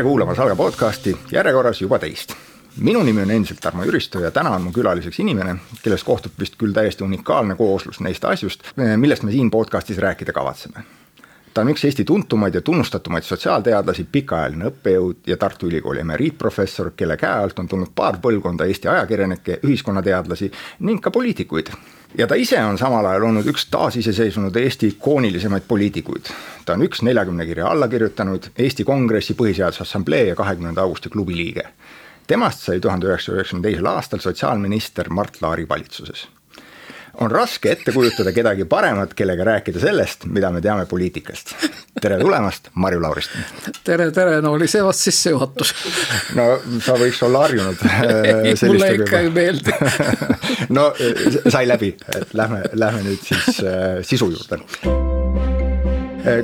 tere kuulama Salga podcasti, järjekorras juba teist. minu nimi on endiselt Tarmo Jüristo ja täna on mu külaliseks inimene, kellest kohtub vist küll täiesti unikaalne kooslus neist asjust, millest me siin podcastis rääkida kavatseme ta on üks Eesti tuntumaid ja tunnustatumaid sotsiaalteadlasi, pikaajaline õppejõud ja Tartu Ülikooli emeriitprofessor, kelle käe alt on tulnud paar põlvkonda Eesti ajakirjanikke, ühiskonnateadlasi ning ka poliitikuid. Ja ta ise on samal ajal olnud üks taasiseseisvunud Eesti ikoonilisemaid poliitikuid. ta on üks neljakümne kirja alla kirjutanud Eesti Kongressi Põhiseaduse Assamblee ja kahekümnenda augusti klubi liige. temast sai tuhande üheksasaja üheksakümne teisel aastal sotsiaalminister Mart Laari valitsuses on raske ette kujutada kedagi paremat, kellega rääkida sellest, mida me teame poliitikast. tere tulemast, Marju Lauristin. tere, tere, no oli see vast sissejuhatus. no sa võiks olla harjunud. mulle ikka ei meeldi no sai läbi, et lähme, lähme nüüd siis äh, sisu juurde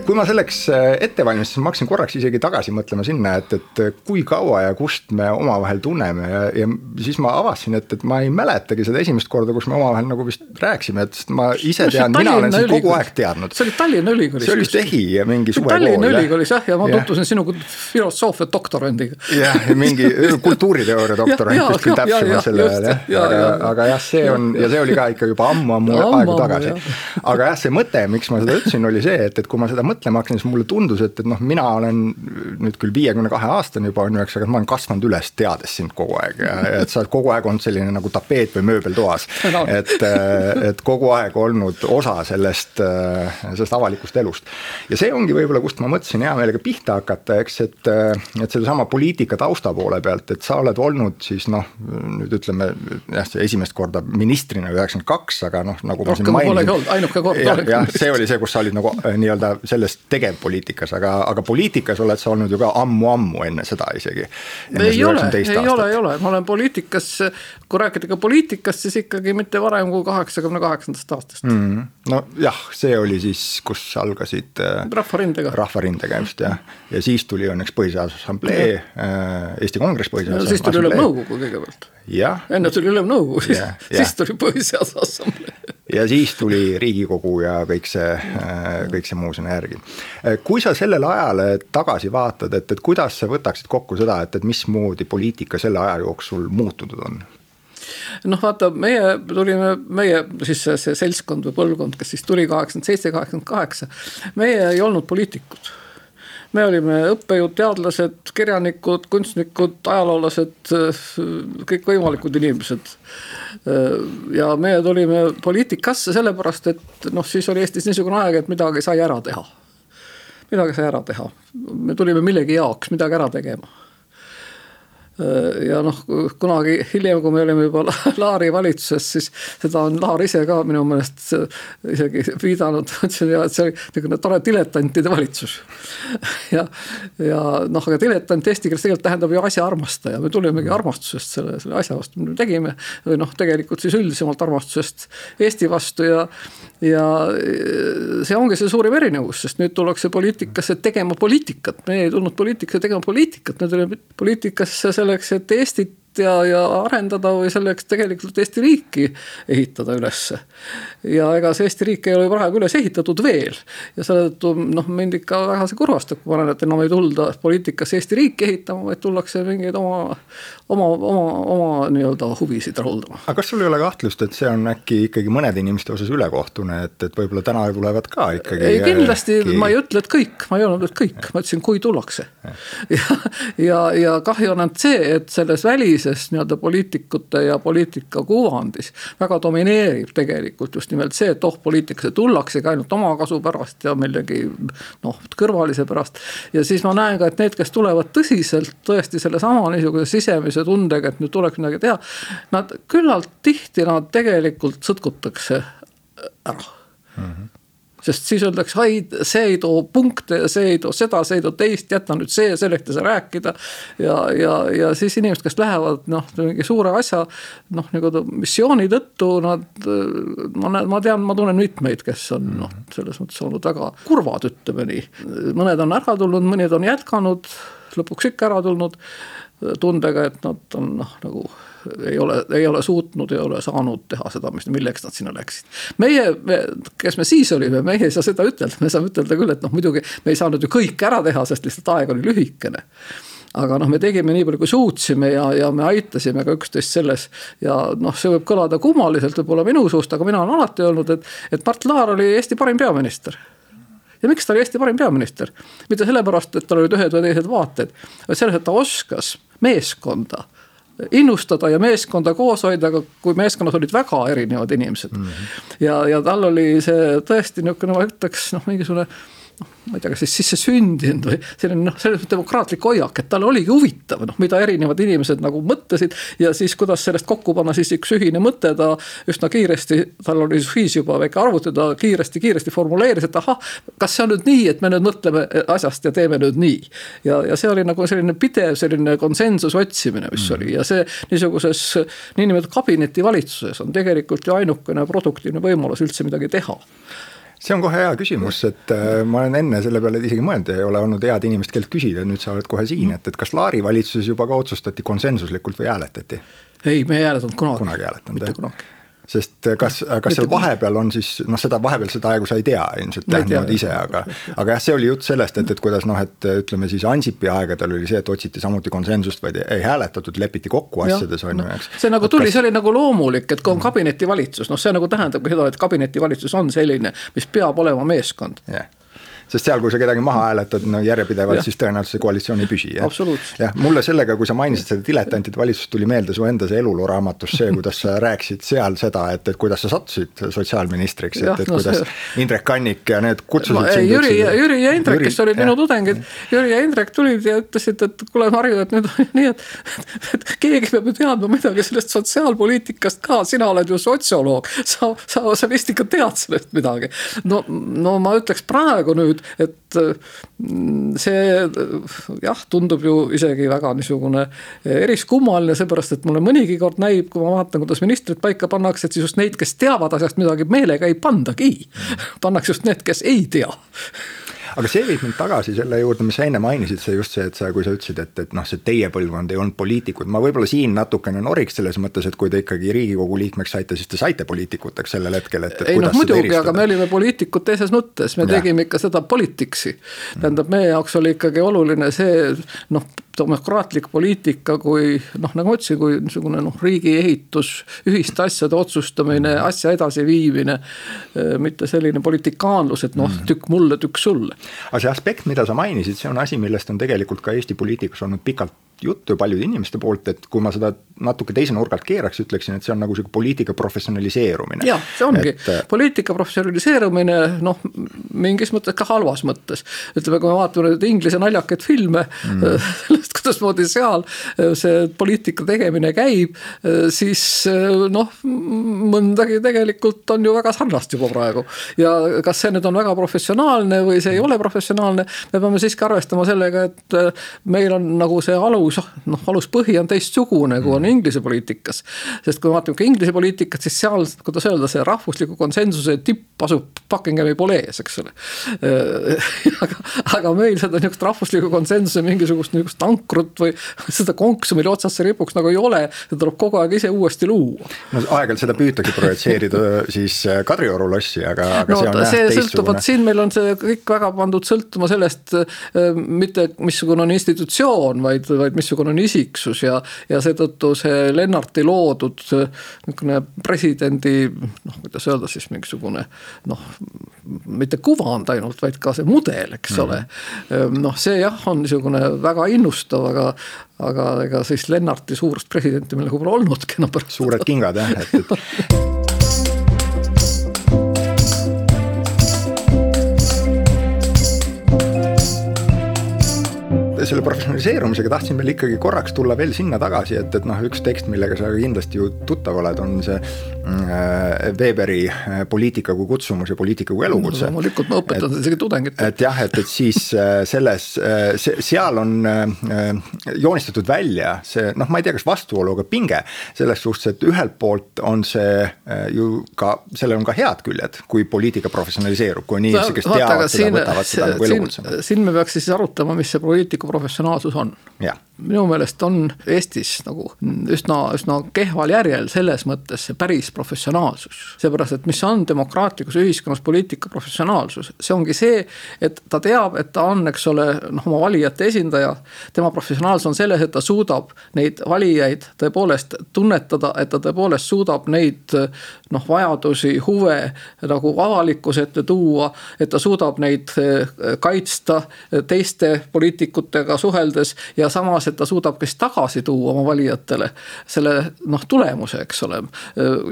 kui ma selleks eh, ette valmistasin, ma hakkasin korraks isegi tagasi mõtlema sinna, et, et kui kaua ja kust me omavahel tunneme ja, ja siis ma avastasin, et, et ma ei mäletagi seda esimest korda, kus me omavahel nagu vist rääkisime, et ma ise no, tean, mina olen sind kogu aeg teadnud. see oli Tallinna Ülikoolis. see oli vist EHI ja mingi suvekool. Tallinna Ülikoolis jah, ja ma ja. tutvusin sinuga filosoofia doktorandiga. jah, mingi kultuuriteooria doktorant vist küll täpsemalt sel ajal jah, aga, aga jah, see on ja see oli ka ikka juba ammu-ammu aegu tagasi. aga jah, see mõte, miks ma seda ütlesin, oli see, et, et kui ma ma seda mõtlema hakkasin, siis mulle tundus, et, et noh, mina olen nüüd küll viiekümne kahe aastane juba on ju, eks, aga ma olen kasvanud üles teades sind kogu aeg ja, ja et sa oled kogu aeg olnud selline nagu tapeet või mööbel toas no.. et, et kogu aeg olnud osa sellest, sellest avalikust elust. ja see ongi võib-olla, kust ma mõtlesin hea meelega pihta hakata, eks, et, et sedasama poliitika tausta poole pealt, et sa oled olnud siis noh, nüüd ütleme jah, esimest korda ministrina üheksakümmend kaks, aga noh, nagu ma siin mainisin. ainuke kord. jah, see oli see, kus sa olid nagu nii-öelda selles tegevpoliitikas, aga, aga poliitikas oled sa olnud ju ka ammu-ammu enne seda isegi. ei ole, ei ole, ei ole, ma olen poliitikas, kui rääkida ka poliitikast, siis ikkagi mitte varem kui kaheksakümne kaheksandast aastast mm,. nojah, see oli siis, kus algasid. Äh, rahvarindega. rahvarindega just jah, ja siis tuli õnneks Põhiseaduse Assamblee, äh, Eesti Kongress Põhiseaduse no,. siis tuli Ülemnõukogu kõigepealt. enne tuli Ülemnõukogu, siis tuli Põhiseaduse Assamblee ja siis tuli Riigikogu ja kõik see, kõik see muu sinna järgi. kui sa sellele ajale tagasi vaatad, et, et kuidas sa võtaksid kokku seda, et, et mismoodi poliitika selle aja jooksul muutunud on? noh, vaata, meie tulime, meie siis see, see seltskond või põlvkond, kes siis tuli kaheksakümmend seitse, kaheksakümmend kaheksa, meie ei olnud poliitikud me olime õppejõud, teadlased, kirjanikud, kunstnikud, ajaloolased, kõikvõimalikud inimesed. ja meie tulime poliitikasse sellepärast, et noh, siis oli Eestis niisugune aeg, et midagi sai ära teha. midagi sai ära teha, me tulime millegi jaoks midagi ära tegema ja noh, kunagi hiljem, kui me olime juba Laari valitsuses, siis seda on Laar ise ka minu meelest isegi viidanud, ütlesin ja et see oli niisugune tore diletantide valitsus. ja, ja noh, aga diletant eesti keeles tegelikult tähendab ju asja armastaja, me tulimegi armastusest selle, selle asja vastu, mida me tegime. või noh, tegelikult siis üldisemalt armastusest Eesti vastu ja, ja see ongi see suurim erinevus, sest nüüd tullakse poliitikasse tegema poliitikat, me ei tulnud poliitikasse tegema poliitikat, me tulime poliitikasse selle selleks, et Eestit ja, ja arendada või selleks tegelikult Eesti riiki ehitada ülesse. ja ega see Eesti riik ei ole praegu üles ehitatud veel ja selle tõttu noh, mind ikka väga see kurvastab, kui ma näen, et enam ei tulda poliitikasse Eesti riiki ehitama, vaid tullakse mingeid oma, oma, oma, oma nii-öelda huvisid rahuldama. aga kas sul ei ole kahtlust, et see on äkki ikkagi mõnede inimeste osas ülekohtune, et, et võib-olla täna tulevad ka ikkagi. ei kindlasti äkki... ma ei ütle, et kõik, ma ei öelnud, et kõik, ma ütlesin, kui tullakse. ja, ja, ja kahju on ainult see, et selles välises nii-öelda poliitikute ja poliitika kuvandis väga domineerib tegelikult just nimelt see, et oh, poliitikasse tullaksegi ainult omakasu pärast ja millegi noh, kõrvalise pärast. ja siis ma näen ka, et need, kes tulevad tõsiselt tõesti sellesama niisuguse sisemise sellise tundega, et nüüd tuleks midagi teha. Nad küllalt tihti nad tegelikult sõtkutakse ära mm. -hmm sest siis öeldakse, ai, see ei too punkte ja see ei too seda, see ei too teist, jäta nüüd see, sellest ei saa rääkida. ja, ja, ja siis inimesed, kes lähevad noh, mingi suure asja noh, nagu missiooni tõttu nad. ma näen, ma tean, ma tunnen mitmeid, kes on noh, selles mõttes olnud väga kurvad, ütleme nii. mõned on ära tulnud, mõned on jätkanud, lõpuks ikka ära tulnud tundega, et nad on noh, nagu ei ole, ei ole suutnud, ei ole saanud teha seda, mis, milleks nad sinna läksid. meie, kes me siis olime, meie ei saa seda ütelda, me saame ütelda küll, et noh, muidugi me ei saanud ju kõike ära teha, sest lihtsalt aeg oli lühikene aga noh, me tegime nii palju, kui suutsime ja, ja me aitasime ka üksteist selles. ja noh, see võib kõlada kummaliselt võib-olla minu suust, aga mina olen alati öelnud, et, et Mart Laar oli Eesti parim peaminister ja miks ta oli Eesti parim peaminister? mitte sellepärast, et tal olid ühed või teised vaated, vaid selles, et ta oskas meeskonda innustada ja meeskonda koos hoida, aga kui meeskonnas olid väga erinevad inimesed mm. -hmm. ja, ja tal oli see tõesti niisugune, ma ütleks noh, mingisugune noh, ma ei tea, kas siis sisse sündinud või selline noh, selles mõttes demokraatlik hoiak, et tal oligi huvitav, noh, mida erinevad inimesed nagu mõtlesid. ja siis, kuidas sellest kokku panna siis üks ühine mõte, ta üsna kiiresti, tal oli siis juba väike arvuti, ta kiiresti-kiiresti formuleeris, et ahah. kas see on nüüd nii, et me nüüd mõtleme asjast ja teeme nüüd nii. ja, ja see oli nagu selline pidev selline konsensuse otsimine, mis mm. oli ja see niisuguses niinimetatud kabinetivalitsuses on tegelikult ju ainukene produktiivne võimalus üldse midagi teha see on kohe hea küsimus, et äh, ma olen enne selle peale isegi mõelnud ja ei ole olnud head inimest, kellelt küsida, nüüd sa oled kohe siin, et, et kas Laari valitsuses juba ka otsustati konsensuslikult või hääletati? ei, me ei hääletanud kunagi. kunagi hääletanud, jah sest eh, kas, kas seal vahepeal on siis noh, seda vahepeal seda aegu sa ei tea ilmselt tähendab ise, aga. aga jah, see oli jutt sellest, et, et kuidas noh, et ütleme siis Ansipi aegadel oli see, et otsiti samuti konsensust, vaid ei hääletatud, lepiti kokku asjades on ju, eks. see nagu tuli kas..., see oli nagu loomulik, et kui on kabinetivalitsus, noh, see nagu tähendabki seda, et kabinetivalitsus on selline, mis peab olema meeskond yeah sest seal, kui sa kedagi maha hääletad no järjepidevalt, siis tõenäoliselt see koalitsioon ei püsi. jah, mulle sellega, kui sa mainisid seda diletantide valitsust, tuli meelde su enda see eluloo raamatus see, kuidas sa rääkisid seal seda, et, et kuidas sa sattusid sotsiaalministriks, et, et no, kuidas see... Indrek Kannik ja need kutsusid sind. Jüri ja, Jüri ja Indrek, kes olid jah. minu tudengid, Jüri ja Indrek tulid ja ütlesid, et kuule, Marju, et nüüd on nii, et, et keegi peab ju teadma midagi sellest sotsiaalpoliitikast ka, sina oled ju sotsioloog, sa, sa, sa vist ikka tead sellest midagi. no, no ma ütleks praegu nüüd nüüd, et mm, see jah, tundub ju isegi väga niisugune eriskummaline, seepärast et mulle mõnigi kord näib, kui ma vaatan, kuidas ministrid paika pannakse, et siis just neid, kes teavad asjast midagi, meelega ei pandagi. pannakse just need, kes ei tea aga see viib mind tagasi selle juurde, mis sa enne mainisid, see just see, et sa, kui sa ütlesid, et, et noh, see teie põlvkond ei olnud poliitikud, ma võib-olla siin natukene noriks selles mõttes, et kui te ikkagi riigikogu liikmeks saite, siis te saite poliitikuteks sellel hetkel, et, et. ei noh, muidugi, aga me olime poliitikud teises mõttes, me ja. tegime ikka seda politics'i. tähendab, meie jaoks oli ikkagi oluline see noh demokraatlik poliitika kui noh, nagu ma ütlesin, kui niisugune noh, riigiehitus, ühiste asjade otsustamine, asja edasiviimine. mitte selline politikaanlus, et noh, tükk mulle, tükk sulle. aga see aspekt, mida sa mainisid, see on asi, millest on tegelikult ka Eesti poliitikas olnud pikalt juttu paljude inimeste poolt, et kui ma seda natuke teise nurga alt keeraks, ütleksin, et see on nagu sihuke poliitika professionaliseerumine. jah, see ongi et... Äh, poliitika professionaliseerumine noh, mingis mõttes ka halvas mõttes. ütleme, kui me vaatame nüüd inglise naljakaid filme mm. sellest, kuidasmoodi seal äh, see poliitika tegemine käib, äh, siis noh, mõndagi tegelikult on ju väga sarnast juba praegu. ja kas see nüüd on väga professionaalne või see ei ole professionaalne, me peame siiski arvestama sellega, et meil on nagu see alus alus, noh aluspõhi on teistsugune, kui on mm. Inglise poliitikas. sest kui me vaatame ka Inglise poliitikat, siis seal, kuidas öelda, see rahvusliku konsensuse tipp asub Buckinghami polees, eks ole. aga, aga meil seda niisugust rahvusliku konsensuse mingisugust niisugust ankrut või seda konksu, mille otsas see ripuks nagu ei ole. seda tuleb kogu aeg ise uuesti luua. no aeg-ajalt seda püütakse projitseerida siis äh, Kadrioru lossi, aga, aga no, see on jah teistsugune. sõltub, vot siin meil on see kõik väga pandud sõltuma sellest, äh, mitte missugune on institutsioon, vaid, vaid missugune on isiksus ja, ja seetõttu see Lennarti loodud niisugune presidendi noh, kuidas öelda siis mingisugune noh, mitte kuvand ainult, vaid ka see mudel, eks mm -hmm. ole. noh, see jah, on niisugune väga innustav, aga, aga ega siis Lennarti suurust presidenti meil nagu pole olnudki enam pärast. suured kingad jah, et, et selle professionaliseerumisega tahtsin veel ikkagi korraks tulla veel sinna tagasi, et, et noh, üks tekst, millega sa kindlasti ju tuttav oled, on see äh, Weberi äh, Poliitika kui kutsumus ja poliitika kui elukutse loomulikult ma õpetan seda isegi tudengitele. et jah, et, et siis äh, selles, seal on joonistatud välja see noh, ma ei tea, kas vastuolu, aga pinge selles suhtes, et ühelt poolt on see ju ka, sellel on ka head küljed, kui poliitika professionaliseerub, kui on inimesi, kes teavad seda, võtavad seda nagu elukutsena. siin me peaks siis arutama, mis see poliitiku professionaalsus on. jah minu meelest on Eestis nagu üsna, üsna kehval järjel selles mõttes see päris professionaalsus. seepärast, et mis on demokraatlikus ühiskonnas poliitika professionaalsus, see ongi see, et ta teab, et ta on, eks ole, noh oma valijate esindaja. tema professionaalsus on selles, et ta suudab neid valijaid tõepoolest tunnetada, et ta tõepoolest suudab neid noh, vajadusi, huve nagu avalikkuse ette tuua. et ta suudab neid kaitsta teiste poliitikutega suheldes ja samas, et ta suudab ka siis tagasi tuua oma valijatele selle noh, tulemuse, eks ole.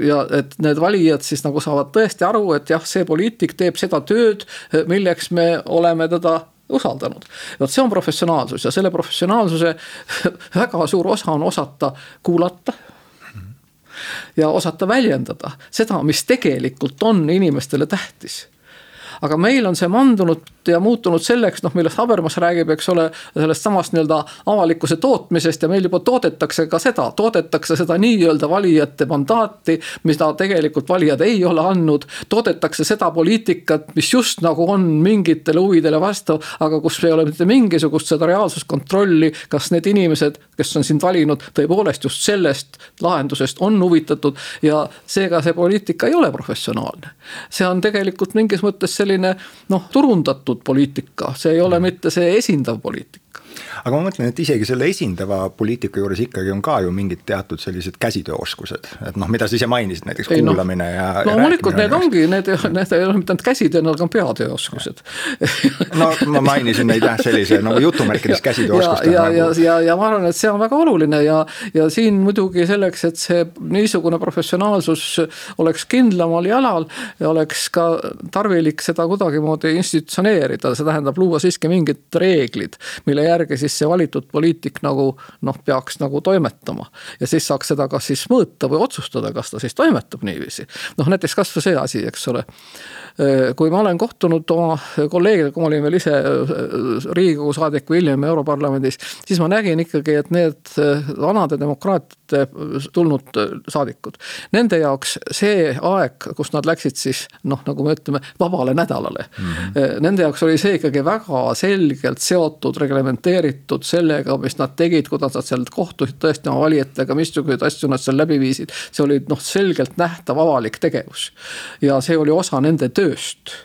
ja et need valijad siis nagu saavad tõesti aru, et jah, see poliitik teeb seda tööd, milleks me oleme teda usaldanud. vot see on professionaalsus ja selle professionaalsuse väga suur osa on osata kuulata ja osata väljendada seda, mis tegelikult on inimestele tähtis aga meil on see mandunud ja muutunud selleks, noh millest Habermas räägib, eks ole, sellest samast nii-öelda avalikkuse tootmisest ja meil juba toodetakse ka seda, toodetakse seda nii-öelda valijate mandaati, mida tegelikult valijad ei ole andnud. toodetakse seda poliitikat, mis just nagu on mingitele huvidele vastav, aga kus ei ole mitte mingisugust seda reaalsuskontrolli, kas need inimesed, kes on sind valinud, tõepoolest just sellest lahendusest on huvitatud ja seega see poliitika ei ole professionaalne. see on tegelikult mingis mõttes selline noh, turundatud poliitika, see ei ole mitte see esindav poliitika aga ma mõtlen, et isegi selle esindava poliitika juures ikkagi on ka ju mingid teatud sellised käsitööoskused, et noh, mida sa ise mainisid, näiteks ei, kuulamine no, ja. loomulikult need ongi, need, need ei ole mitte ainult käsitöö, need on peatööoskused no ma mainisin neid jah, sellise nagu jutumärkides käsitööoskustena. ja, ja, nagu... ja, ja, ja ma arvan, et see on väga oluline ja, ja siin muidugi selleks, et see niisugune professionaalsus oleks kindlamal jalal ja oleks ka tarvilik seda kuidagimoodi institutsioneerida, see tähendab luua siiski mingid reeglid, mille järgi siis see valitud poliitik nagu noh, peaks nagu toimetama. ja siis saaks seda kas siis mõõta või otsustada, kas ta siis toimetab niiviisi. noh, näiteks kasvõi see asi, eks ole kui ma olen kohtunud oma kolleegidega, kui ma olin veel ise riigikogu saadik või hiljem Europarlamendis, siis ma nägin ikkagi, et need vanade demokraatiate tulnud saadikud, nende jaoks see aeg, kus nad läksid siis noh, nagu me ütleme, vabale nädalale mm. -hmm. Nende jaoks oli see ikkagi väga selgelt seotud, reglementeeritud sellega, mis nad tegid, kuidas nad seal kohtusid tõesti oma valijatega, missuguseid asju nad seal läbi viisid. see oli noh, selgelt nähtav avalik tegevus ja see oli osa nende tööst tööst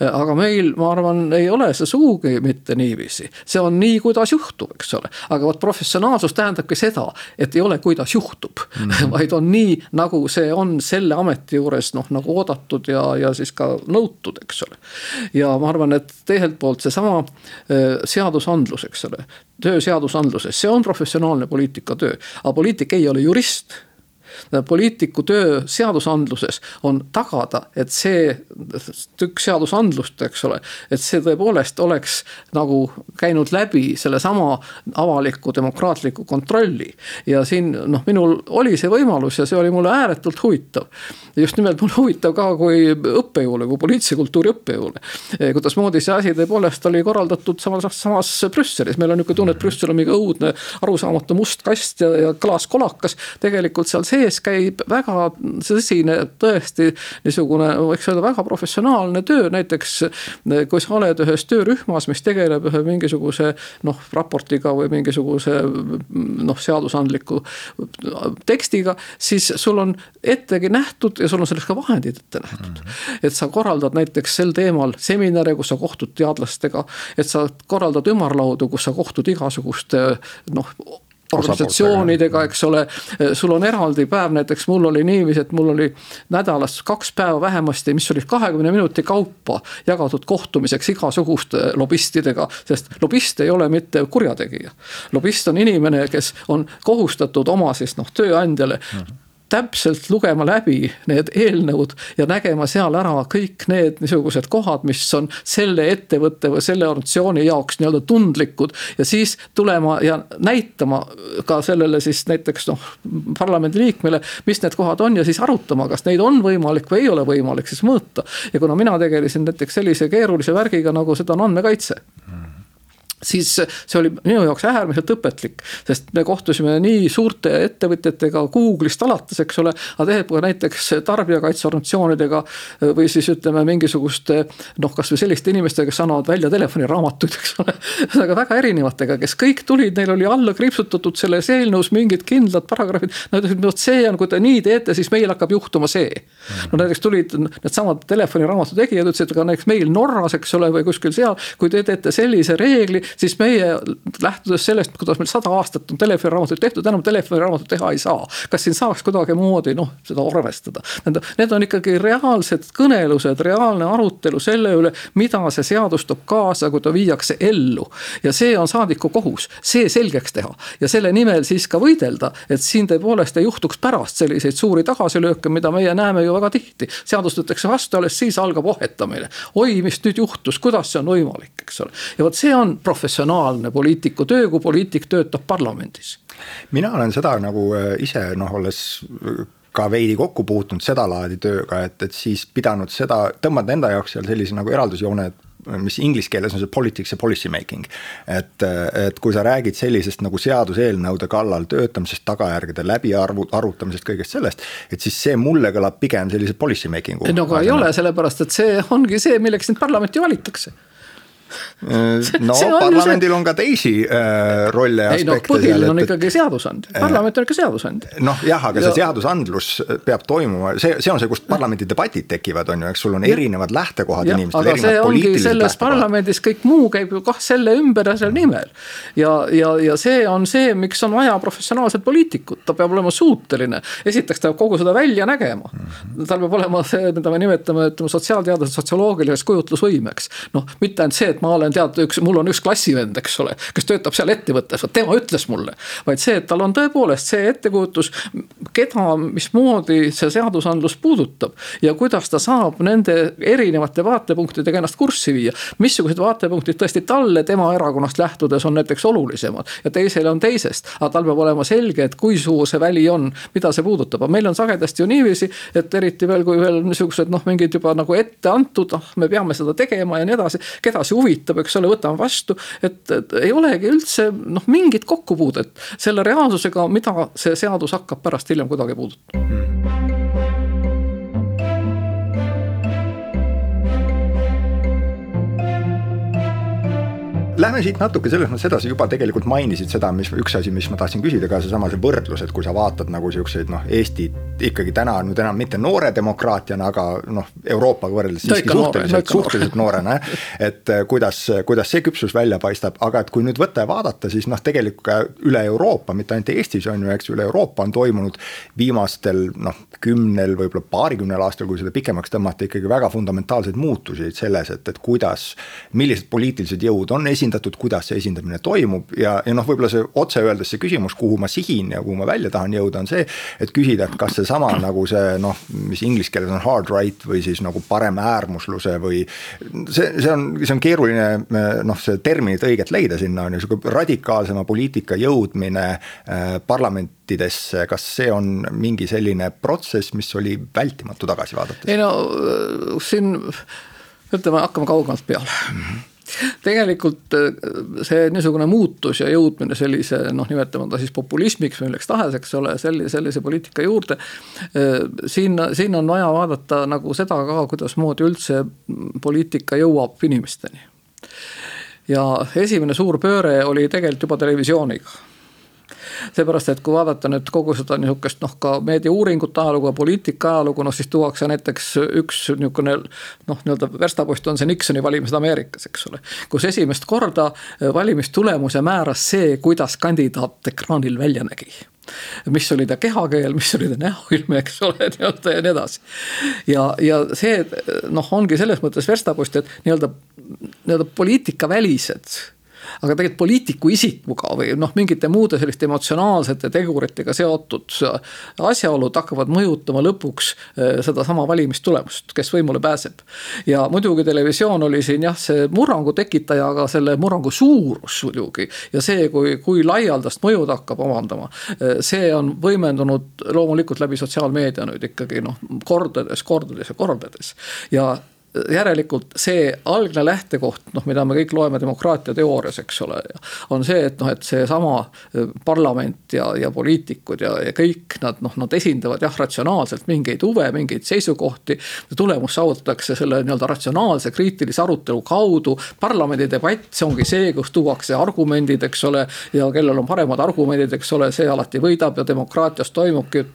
aga meil, ma arvan, ei ole see sugugi mitte niiviisi, see on nii, kuidas juhtub, eks ole. aga vot professionaalsus tähendabki seda, et ei ole, kuidas juhtub mm, -hmm. vaid on nii, nagu see on selle ameti juures noh, nagu oodatud ja, ja siis ka nõutud, eks ole. ja ma arvan, et teiselt poolt seesama äh, seadusandlus, eks ole, töö seadusandluses, see on professionaalne poliitika töö, aga poliitik ei ole jurist poliitiku töö seadusandluses on tagada, et see tükk seadusandlust, eks ole, et see tõepoolest oleks nagu käinud läbi sellesama avaliku demokraatliku kontrolli. ja siin noh, minul oli see võimalus ja see oli mulle ääretult huvitav. just nimelt mulle huvitav ka kui õppejõule, kui poliitilise kultuuri õppejõule. kuidasmoodi see asi tõepoolest oli korraldatud samas, samas Brüsselis, meil on nihuke tunne, et Brüssel on mingi õudne arusaamatu must kast ja, ja klaaskolakas. tegelikult seal sees käib väga tõsine, tõesti niisugune, võiks öelda väga professionaalne töö, näiteks. kui sa oled ühes töörühmas, mis tegeleb ühe mingisuguse noh, raportiga või mingisuguse noh, seadusandliku tekstiga. siis sul on ettegi nähtud ja sul on selleks ka vahendid ette nähtud mm. -hmm. et sa korraldad näiteks sel teemal seminare, kus sa kohtud teadlastega, et sa korraldad ümarlaudu, kus sa kohtud igasuguste noh organisatsioonidega, eks ole. sul on eraldi päev, näiteks mul oli niiviisi, et mul oli nädalas kaks päeva vähemasti, mis olid kahekümne minuti kaupa jagatud kohtumiseks igasuguste lobistidega. sest lobist ei ole mitte kurjategija. lobist on inimene, kes on kohustatud oma siis noh, tööandjale mm -hmm täpselt lugema läbi need eelnõud ja nägema seal ära kõik need niisugused kohad, mis on selle ettevõtte või selle organisatsiooni jaoks nii-öelda tundlikud. ja siis tulema ja näitama ka sellele siis näiteks noh, parlamendiliikmele, mis need kohad on ja siis arutama, kas neid on võimalik või ei ole võimalik siis mõõta. ja kuna mina tegelesin näiteks sellise keerulise värgiga, nagu seda on andmekaitse siis see oli minu jaoks äärmiselt õpetlik, sest me kohtusime nii suurte ettevõtjatega Google'ist alates, eks ole, aga tegelikult ka näiteks tarbijakaitseorganisatsioonidega või siis ütleme, mingisuguste noh, kasvõi selliste inimestega, kes annavad välja telefoniraamatuid, eks ole. ühesõnaga väga erinevatega, kes kõik tulid, neil oli alla kriipsutatud selles eelnõus mingid kindlad paragrahvid. Nad ütlesid, vot see on, kui te nii teete, siis meil hakkab juhtuma see. no näiteks tulid needsamad telefoniraamatu tegijad, ütlesid, aga näiteks meil Norras, eks ole, või kuskil seal, kui te teete sellise reegli siis meie lähtudes sellest, kuidas meil sada aastat on telefoniraamatuid tehtud, enam telefoniraamatut teha ei saa. kas siin saaks kuidagimoodi noh, seda arvestada, tähendab, need on ikkagi reaalsed kõnelused, reaalne arutelu selle üle, mida see seadus toob kaasa, kui ta viiakse ellu. ja see on saadiku kohus, see selgeks teha ja selle nimel siis ka võidelda, et siin tõepoolest ei juhtuks pärast selliseid suuri tagasilööke, mida meie näeme ju väga tihti. seadus võetakse vastu, alles siis algab ohetamine. oi, mis nüüd juhtus, kuidas see on võimalik, eks ole. ja vot see on professionaalne poliitiku töö, kui poliitik töötab parlamendis. mina olen seda nagu äh, ise noh, olles äh, ka veidi kokku puutunud sedalaadi tööga, et, et siis pidanud seda, tõmmata enda jaoks seal sellise nagu eraldusjoone, et mis inglise keeles on see politics ja policy making. et, et kui sa räägid sellisest nagu seaduseelnõude kallal töötamisest, tagajärgede läbiarvu, arutamisest, kõigest sellest. et siis see mulle kõlab pigem sellise policy making'u. no aga ei ole, sellepärast et see ongi see, milleks sind parlamenti valitakse Äh, no see on parlamendil on ka teisi äh, rolle ja aspekte. ei noh, põhiline on ikkagi seadusandja, parlament on ikka seadusandja. noh jah, aga see seadusandlus peab toimuma, see, see on see, kust parlamendi debatid tekivad, on ju, eks sul on erinevad lähtekohad ja, inimestel. aga see ongi selles parlamendis, kõik muu käib ju kah selle ümber ja selle nimel. ja, ja, ja see on see, miks on vaja professionaalset poliitikut, ta peab olema suuteline, esiteks ta peab kogu seda välja nägema mm. -hmm. tal peab olema see, mida me nimetame, ütleme sotsiaalteaduse sotsioloogiliseks kujutlusvõimeks. noh, mitte ainult see, et ma olen tead üks, mul on üks klassivend, eks ole, kes töötab seal ettevõttes, vot tema ütles mulle. vaid see, et tal on tõepoolest see ettekujutus, keda, mismoodi see seadusandlus puudutab. ja kuidas ta saab nende erinevate vaatepunktidega ennast kurssi viia. missugused vaatepunktid tõesti talle tema erakonnast lähtudes on näiteks olulisemad ja teisele on teisest. aga tal peab olema selge, et kui suur see väli on, mida see puudutab, aga meil on sagedasti ju niiviisi, et eriti veel, kui veel niisugused noh, mingid juba nagu ette antud, ah me peame seda tegema ja nii edasi. keda see huvitab huvitab, eks ole, võtame vastu. et, et ei olegi üldse noh, mingit kokkupuudet selle reaalsusega, mida see seadus hakkab pärast hiljem kuidagi puudutama mm. Lähme siit natuke selles mõttes edasi, juba tegelikult mainisid seda, mis üks asi, mis ma tahtsin küsida ka seesama see võrdlus, et kui sa vaatad nagu siukseid noh, Eesti ikkagi täna nüüd enam mitte noore demokraatiana, aga noh, Euroopaga võrreldes siiski suhteliselt, suhteliselt noorena. et eh, kuidas, kuidas see küpsus välja paistab, aga et kui nüüd võtta ja vaadata, siis noh, tegelikult üle Euroopa, mitte ainult Eestis on ju, eks üle Euroopa on toimunud viimastel noh, kümnel, võib-olla paarikümnel aastal, kui seda pikemaks tõmmata, ikkagi väga fundamentaalseid muutusi selles, et, et kuidas, millised poliitilised jõud on esindatud esindatud, kuidas see esindamine toimub ja, ja noh, võib-olla see otse öeldes see küsimus, kuhu ma sihin ja kuhu ma välja tahan jõuda, on see. et küsida, et kas seesama nagu see noh, mis inglise keeles on hard right või siis nagu paremäärmusluse või. see, see on, see on keeruline noh, see terminit õiget leida sinna on ju, sihuke radikaalsema poliitika jõudmine äh, parlamentidesse, kas see on mingi selline protsess, mis oli vältimatu tagasi vaadates? ei no siin ütleme, hakkame kaugemalt peale mm. -hmm tegelikult äh, see niisugune muutus ja jõudmine sellise noh, nimetame ta siis populismiks või milleks tahes, eks ole, sellise, sellise poliitika juurde. Äh, siin, siin on vaja vaadata nagu seda ka, kuidasmoodi üldse poliitika jõuab inimesteni. ja esimene suur pööre oli tegelikult juba televisiooniga seepärast, et kui vaadata nüüd kogu seda nihukest noh, ka meediauuringute ajalugu ja poliitika ajalugu, noh siis tuuakse näiteks üks nihukene noh, nii-öelda verstapost on see Nixoni valimised Ameerikas, eks ole. kus esimest korda valimistulemuse määras see, kuidas kandidaat ekraanil välja nägi mis oli ta kehakeel, mis oli ta näoilme, eks ole, nii-öelda ja nii edasi. ja, ja see noh, ongi selles mõttes verstapost, et nii-öelda, nii-öelda poliitikavälised aga tegelikult poliitiku isikuga või noh, mingite muude selliste emotsionaalsete teguritega seotud asjaolud hakkavad mõjutama lõpuks eh, sedasama valimistulemust, kes võimule pääseb. ja muidugi televisioon oli siin jah, see murrangu tekitaja, aga selle murrangu suurus muidugi ja see, kui, kui laialdast mõju ta hakkab omandama, eh, see on võimendunud loomulikult läbi sotsiaalmeedia nüüd ikkagi noh, kordades, kordades ja kordades ja järelikult see algne lähtekoht, noh, mida me kõik loeme demokraatia teoorias, eks ole, on see, et noh, et seesama parlament ja, ja poliitikud ja, ja kõik nad noh, nad esindavad jah, ratsionaalselt mingeid huve, mingeid seisukohti. tulemus saavutatakse selle nii-öelda ratsionaalse kriitilise arutelu kaudu. parlamendi debatt, see ongi see, kus tuuakse argumendid, eks ole, ja kellel on paremad argumendid, eks ole, see alati võidab ja demokraatias toimubki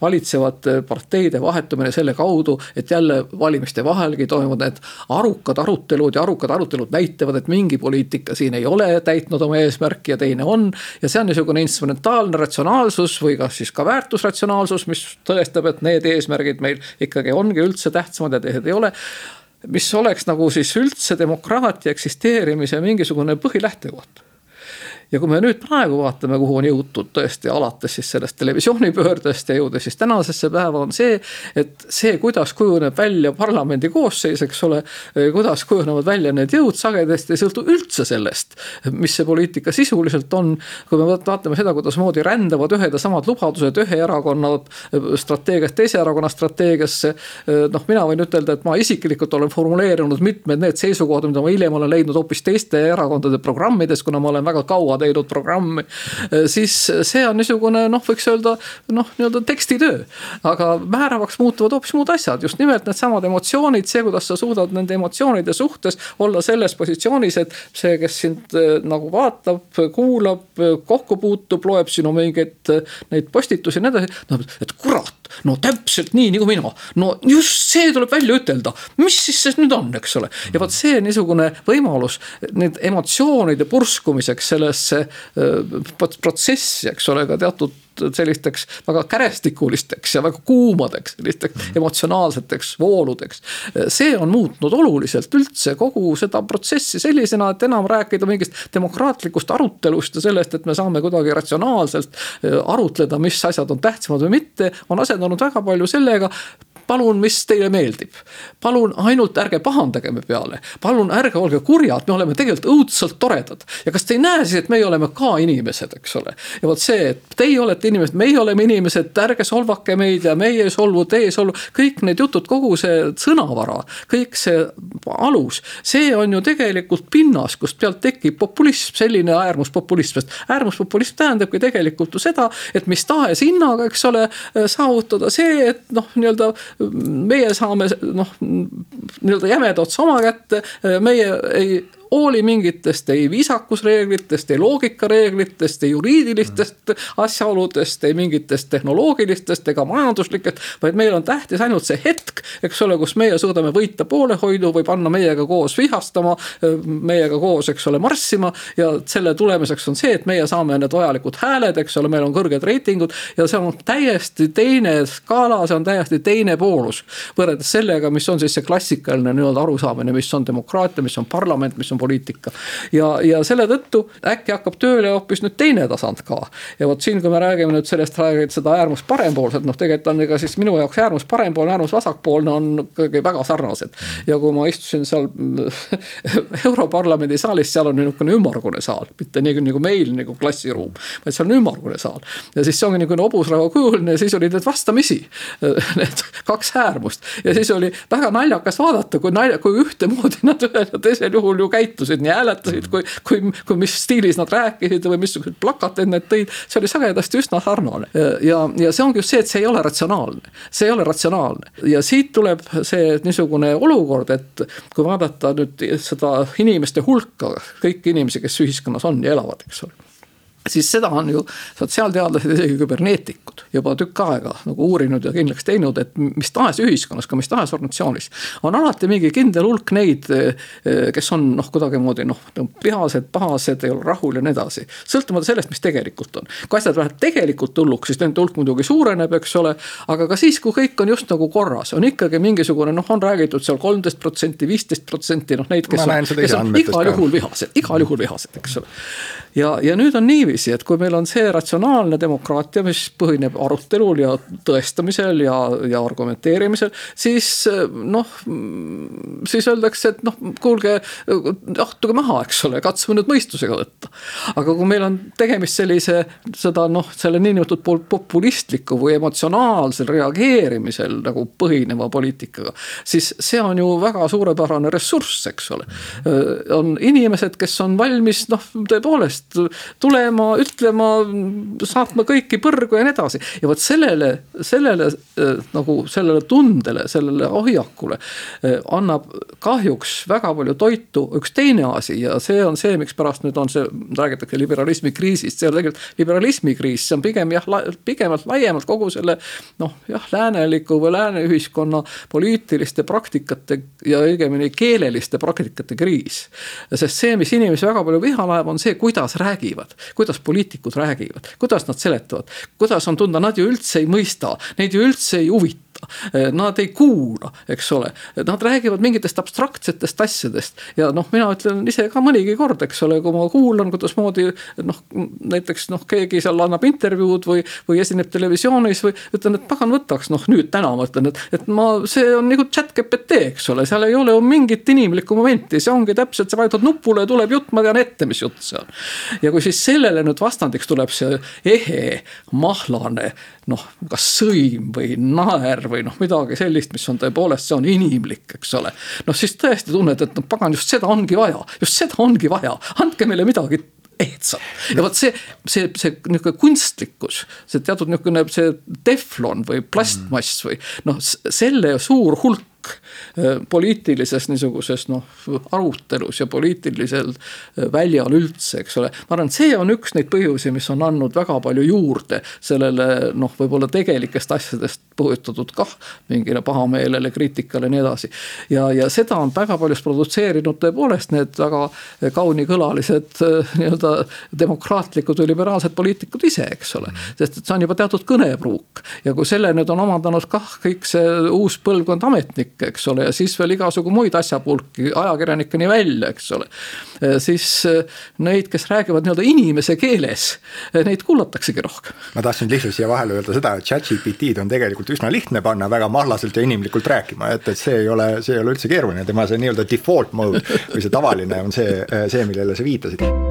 valitsevate parteide vahetumine selle kaudu, et jälle valimiste vahelgi toimuvad need arukad arutelud ja arukad arutelud näitavad, et mingi poliitika siin ei ole täitnud oma eesmärki ja teine on. ja see on niisugune instrumentaalne ratsionaalsus või kas siis ka väärtusratsionaalsus, mis tõestab, et need eesmärgid meil ikkagi ongi üldse tähtsamad ja teised ei ole mis oleks nagu siis üldse demokraatia eksisteerimise mingisugune põhilähtekoht ja kui me nüüd praegu vaatame, kuhu on jõutud tõesti alates siis sellest televisioonipöördest ja jõudes siis tänasesse päeva, on see, et see, kuidas kujuneb välja parlamendi koosseis, eks ole. kuidas kujunevad välja need jõud sagedasti ei sõltu üldse sellest, mis see poliitika sisuliselt on. kui me vaatame seda, kuidasmoodi rändavad ühed ja samad lubadused ühe erakonna strateegiast teise erakonna strateegiasse. noh, mina võin ütelda, et ma isiklikult olen formuleerinud mitmed need seisukohad, mida ma hiljem olen leidnud hoopis teiste erakondade programmides, kuna ma olen väga kaua teinud programmi. siis see on niisugune noh, võiks öelda noh, nii-öelda tekstitöö. aga määravaks muutuvad hoopis muud asjad, just nimelt needsamad emotsioonid, see, kuidas sa suudad nende emotsioonide suhtes olla selles positsioonis, et see, kes sind eh, nagu vaatab, kuulab, kokku puutub, loeb sinu mingeid eh, neid postitusi ja nii edasi. noh, et kurat, no täpselt nii nagu mina, no just see tuleb välja ütelda, mis siis see nüüd on, eks ole. ja vot see niisugune võimalus need emotsioonide purskumiseks selles sellesse protsessi, eks ole, ka teatud sellisteks väga kärestikulisteks ja väga kuumadeks, sellisteks mm. emotsionaalseteks vooludeks. see on muutnud oluliselt üldse kogu seda protsessi sellisena, et enam rääkida mingist demokraatlikust arutelust ja sellest, et me saame kuidagi ratsionaalselt arutleda, mis asjad on tähtsamad või mitte, on asendanud väga palju sellega, palun, mis teile meeldib. palun ainult ärge pahandage me peale, palun ärge olge kurjad, me oleme tegelikult õudselt toredad. ja kas te ei näe siis, et meie oleme ka inimesed, eks ole. ja vot see, et teie olete inimesed, meie oleme inimesed, ärge solvake meid ja meie ei solvu, teie ei solvu. kõik need jutud, kogu see sõnavara, kõik see alus, see on ju tegelikult pinnas, kust pealt tekib populism, selline äärmuspopulism, sest äärmuspopulism tähendabki tegelikult ju seda, et mis tahes hinnaga, eks ole, saavutada see, et noh, nii-öelda meie saame noh, nii-öelda jämeda otsa oma kätte, meie ei hooli mingitest ei viisakusreeglitest, ei loogikareeglitest, ei juriidilistest asjaoludest, ei mingitest tehnoloogilistest ega majanduslikest. vaid meil on tähtis ainult see hetk, eks ole, kus meie suudame võita poolehoidu või panna meiega koos vihastama. meiega koos, eks ole, marssima ja selle tulemuseks on see, et meie saame need vajalikud hääled, eks ole, meil on kõrged reitingud. ja see on täiesti teine skaala, see on täiesti teine poolus. võrreldes sellega, mis on siis see klassikaline nii-öelda arusaamine, mis on demokraatia, mis on parlament, mis on on poliitika. ja, ja selle tõttu äkki hakkab tööle hoopis nüüd teine tasand ka. ja vot siin, kui me räägime nüüd sellest, seda äärmus parempoolset, noh, tegelikult on ega siis minu jaoks äärmus parempoolne, äärmus vasakpoolne on ikkagi väga sarnased. ja kui ma istusin seal Europarlamendi saalis, seal on niisugune ümmargune saal, mitte nii nagu meil nagu klassiruum, vaid see on ümmargune saal. ja siis see ongi niisugune hobusrauga kujuline ja siis olid need vastamisi, need kaks äärmust ja siis oli väga naljakas vaadata, kui nalja, kui ühtemoodi nad ühel ja teisel juhul ju käitusid käitusid, nii hääletasid kui, kui, kui mis stiilis nad rääkisid või missuguseid plakateid nad tõid. see oli sagedasti üsna sarnane ja, ja see ongi just see, et see ei ole ratsionaalne, see ei ole ratsionaalne ja siit tuleb see niisugune olukord, et kui vaadata nüüd seda inimeste hulka, kõiki inimesi, kes ühiskonnas on ja elavad, eks ole siis seda on ju sotsiaalteadlased, isegi küberneetikud juba tükk aega nagu uurinud ja kindlaks teinud, et mis tahes ühiskonnas, ka mis tahes organisatsioonis. on alati mingi kindel hulk neid, kes on noh, kuidagimoodi noh, vihased, pahased, ei ole rahul ja nii edasi. sõltumata sellest, mis tegelikult on. kui asjad lähevad tegelikult hulluks, siis nende hulk muidugi suureneb, eks ole. aga ka siis, kui kõik on just nagu korras, on ikkagi mingisugune noh, on räägitud seal kolmteist protsenti, viisteist protsenti noh, neid, kes on, kes on igal juhul vihased, igal juhul vihased, eks ole. ja, ja nüüd on niiviisi niiviisi, et kui meil on see ratsionaalne demokraatia, mis põhineb arutelul ja tõestamisel ja, ja argumenteerimisel, siis noh, siis öeldakse, et noh, kuulge, astuge maha, eks ole, katsume nüüd mõistusega võtta. aga kui meil on tegemist sellise, seda noh, selle niinimetatud populistliku või emotsionaalsel reageerimisel nagu põhineva poliitikaga, siis see on ju väga suurepärane ressurss, eks ole. on inimesed, kes on valmis noh, tõepoolest tulema, ütlema, saatma kõiki põrgu ja nii edasi. ja vot sellele, sellele nagu sellele tundele, sellele hoiakule annab kahjuks väga palju toitu üks teine asi ja see on see, mikspärast nüüd on see, räägitakse liberalismi kriisist, see on tegelikult liberalismi kriis, see on pigem jah, pigemalt laiemalt kogu selle noh, jah, lääneliku või lääne ühiskonna poliitiliste praktikate ja õigemini keeleliste praktikate kriis. sest see, mis inimesi väga palju viha laeb, on see, kuidas räägivad, kuidas poliitikud räägivad, kuidas nad seletavad, kuidas on tunda, nad ju üldse ei mõista, neid ju üldse ei huvita Eh, nad ei kuula, eks ole, nad räägivad mingitest abstraktsetest asjadest. Ja noh, mina ütlen ise ka mõnigi kord, eks ole, kui ma kuulan, kuidasmoodi noh, näiteks noh, keegi seal annab intervjuud või, või esineb televisioonis või ütlen, et pagan võtaks, noh nüüd täna ma ütlen, et, et ma, see on nagu chat GPT, eks ole, seal ei ole ju mingit inimlikku momenti, see ongi täpselt, sa vajutad nupule ja tuleb jutt, ma tean ette, mis jutt see on. ja kui siis sellele nüüd vastandiks tuleb see ehe, mahlane noh, kas sõim või naer või noh, midagi sellist, mis on tõepoolest, see on inimlik, eks ole. noh, siis tõesti tunned, et noh, pagan, just seda ongi vaja, just seda ongi vaja, andke meile midagi ehtsat. ja vot see, see, see niisugune kunstlikkus, see teatud niisugune see teflon või plastmass või noh, selle suur hulk poliitilises niisuguses noh, arutelus ja poliitilisel äh, väljal üldse, eks ole. ma arvan, et see on üks neid põhjusi, mis on andnud väga palju juurde sellele noh, võib-olla tegelikest asjadest põhjustatud kah mingile pahameelele, kriitikale ja nii edasi. ja, ja seda on väga paljus produtseerinud tõepoolest need väga kaunikõlalised äh, nii-öelda demokraatlikud või liberaalsed poliitikud ise, eks ole. sest et see on juba teatud kõnepruuk ja kui selle nüüd on omandanud kah kõik see uus põlvkond ametnikke, ajakirjanikke, eks ole, ja siis veel igasugu muid asjapulki, ajakirjanikeni välja, eks ole. siis eh, neid, kes räägivad nii-öelda inimese keeles, eh, neid kuulataksegi rohkem. ma tahtsin lihtsalt siia vahele öelda seda, et chat-GPT-d on tegelikult üsna lihtne panna väga mahlaselt ja inimlikult rääkima, et, et see ei ole, see ei ole üldse keeruline, tema see nii-öelda default mode või see tavaline on see, see, millele sa viitasid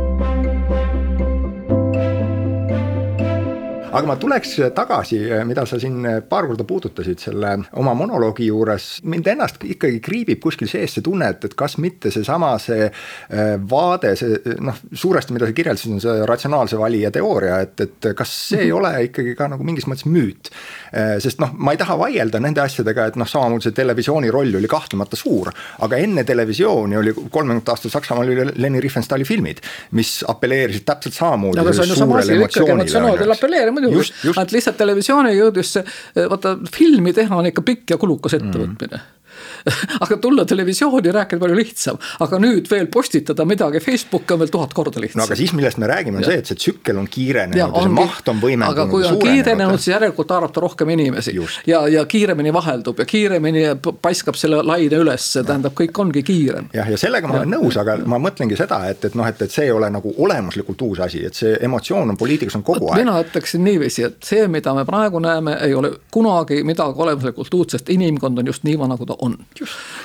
aga ma tuleks tagasi, mida sa siin paar korda puudutasid selle oma monoloogi juures, mind ennast ikkagi kriibib kuskil sees see tunne, et, et kas mitte seesama see äh, vaade, see noh, suuresti, mida sa kirjeldasid, on see ratsionaalse valija teooria, et, et kas see ei ole ikkagi ka nagu mingis mõttes müüt. Äh, sest noh, ma ei taha vaielda nende asjadega, et noh, samamoodi see televisiooni roll oli kahtlemata suur, aga enne televisiooni oli kolmekümnendatel aastatel Saksamaal oli Leni Riefenstahli filmid, mis apelleerisid täpselt samamoodi. aga see on ju sama asi, ikkagi emotsioonidel apelleerima muidugi, ainult lihtsalt televisiooni jõudis see, vaata filmi teha on ikka pikk ja kulukas ettevõtmine. mm aga tulla televisiooni rääkida palju lihtsam, aga nüüd veel postitada midagi Facebooki on veel tuhat korda lihtsam. no aga siis, millest me räägime, on see, et see tsükkel on kiirenenud ja, ja see maht on võimendunud. aga kui on kiirenenud, siis järelikult haarab ta rohkem inimesi Just. ja, ja kiiremini vaheldub ja kiiremini paiskab selle laine üles, tähendab, kõik ongi kiirem. jah, ja sellega ma olen nõus, aga ma mõtlengi seda, et, et noh, et, et see ei ole nagu olemuslikult uus asi, et see emotsioon on poliitikas on kogu aeg. mina ütleksin niiviisi, et see, mida me praegu näeme, ei ole kunagi midagi olemuslikult uut, sest inimkond on just niisama, nagu ta on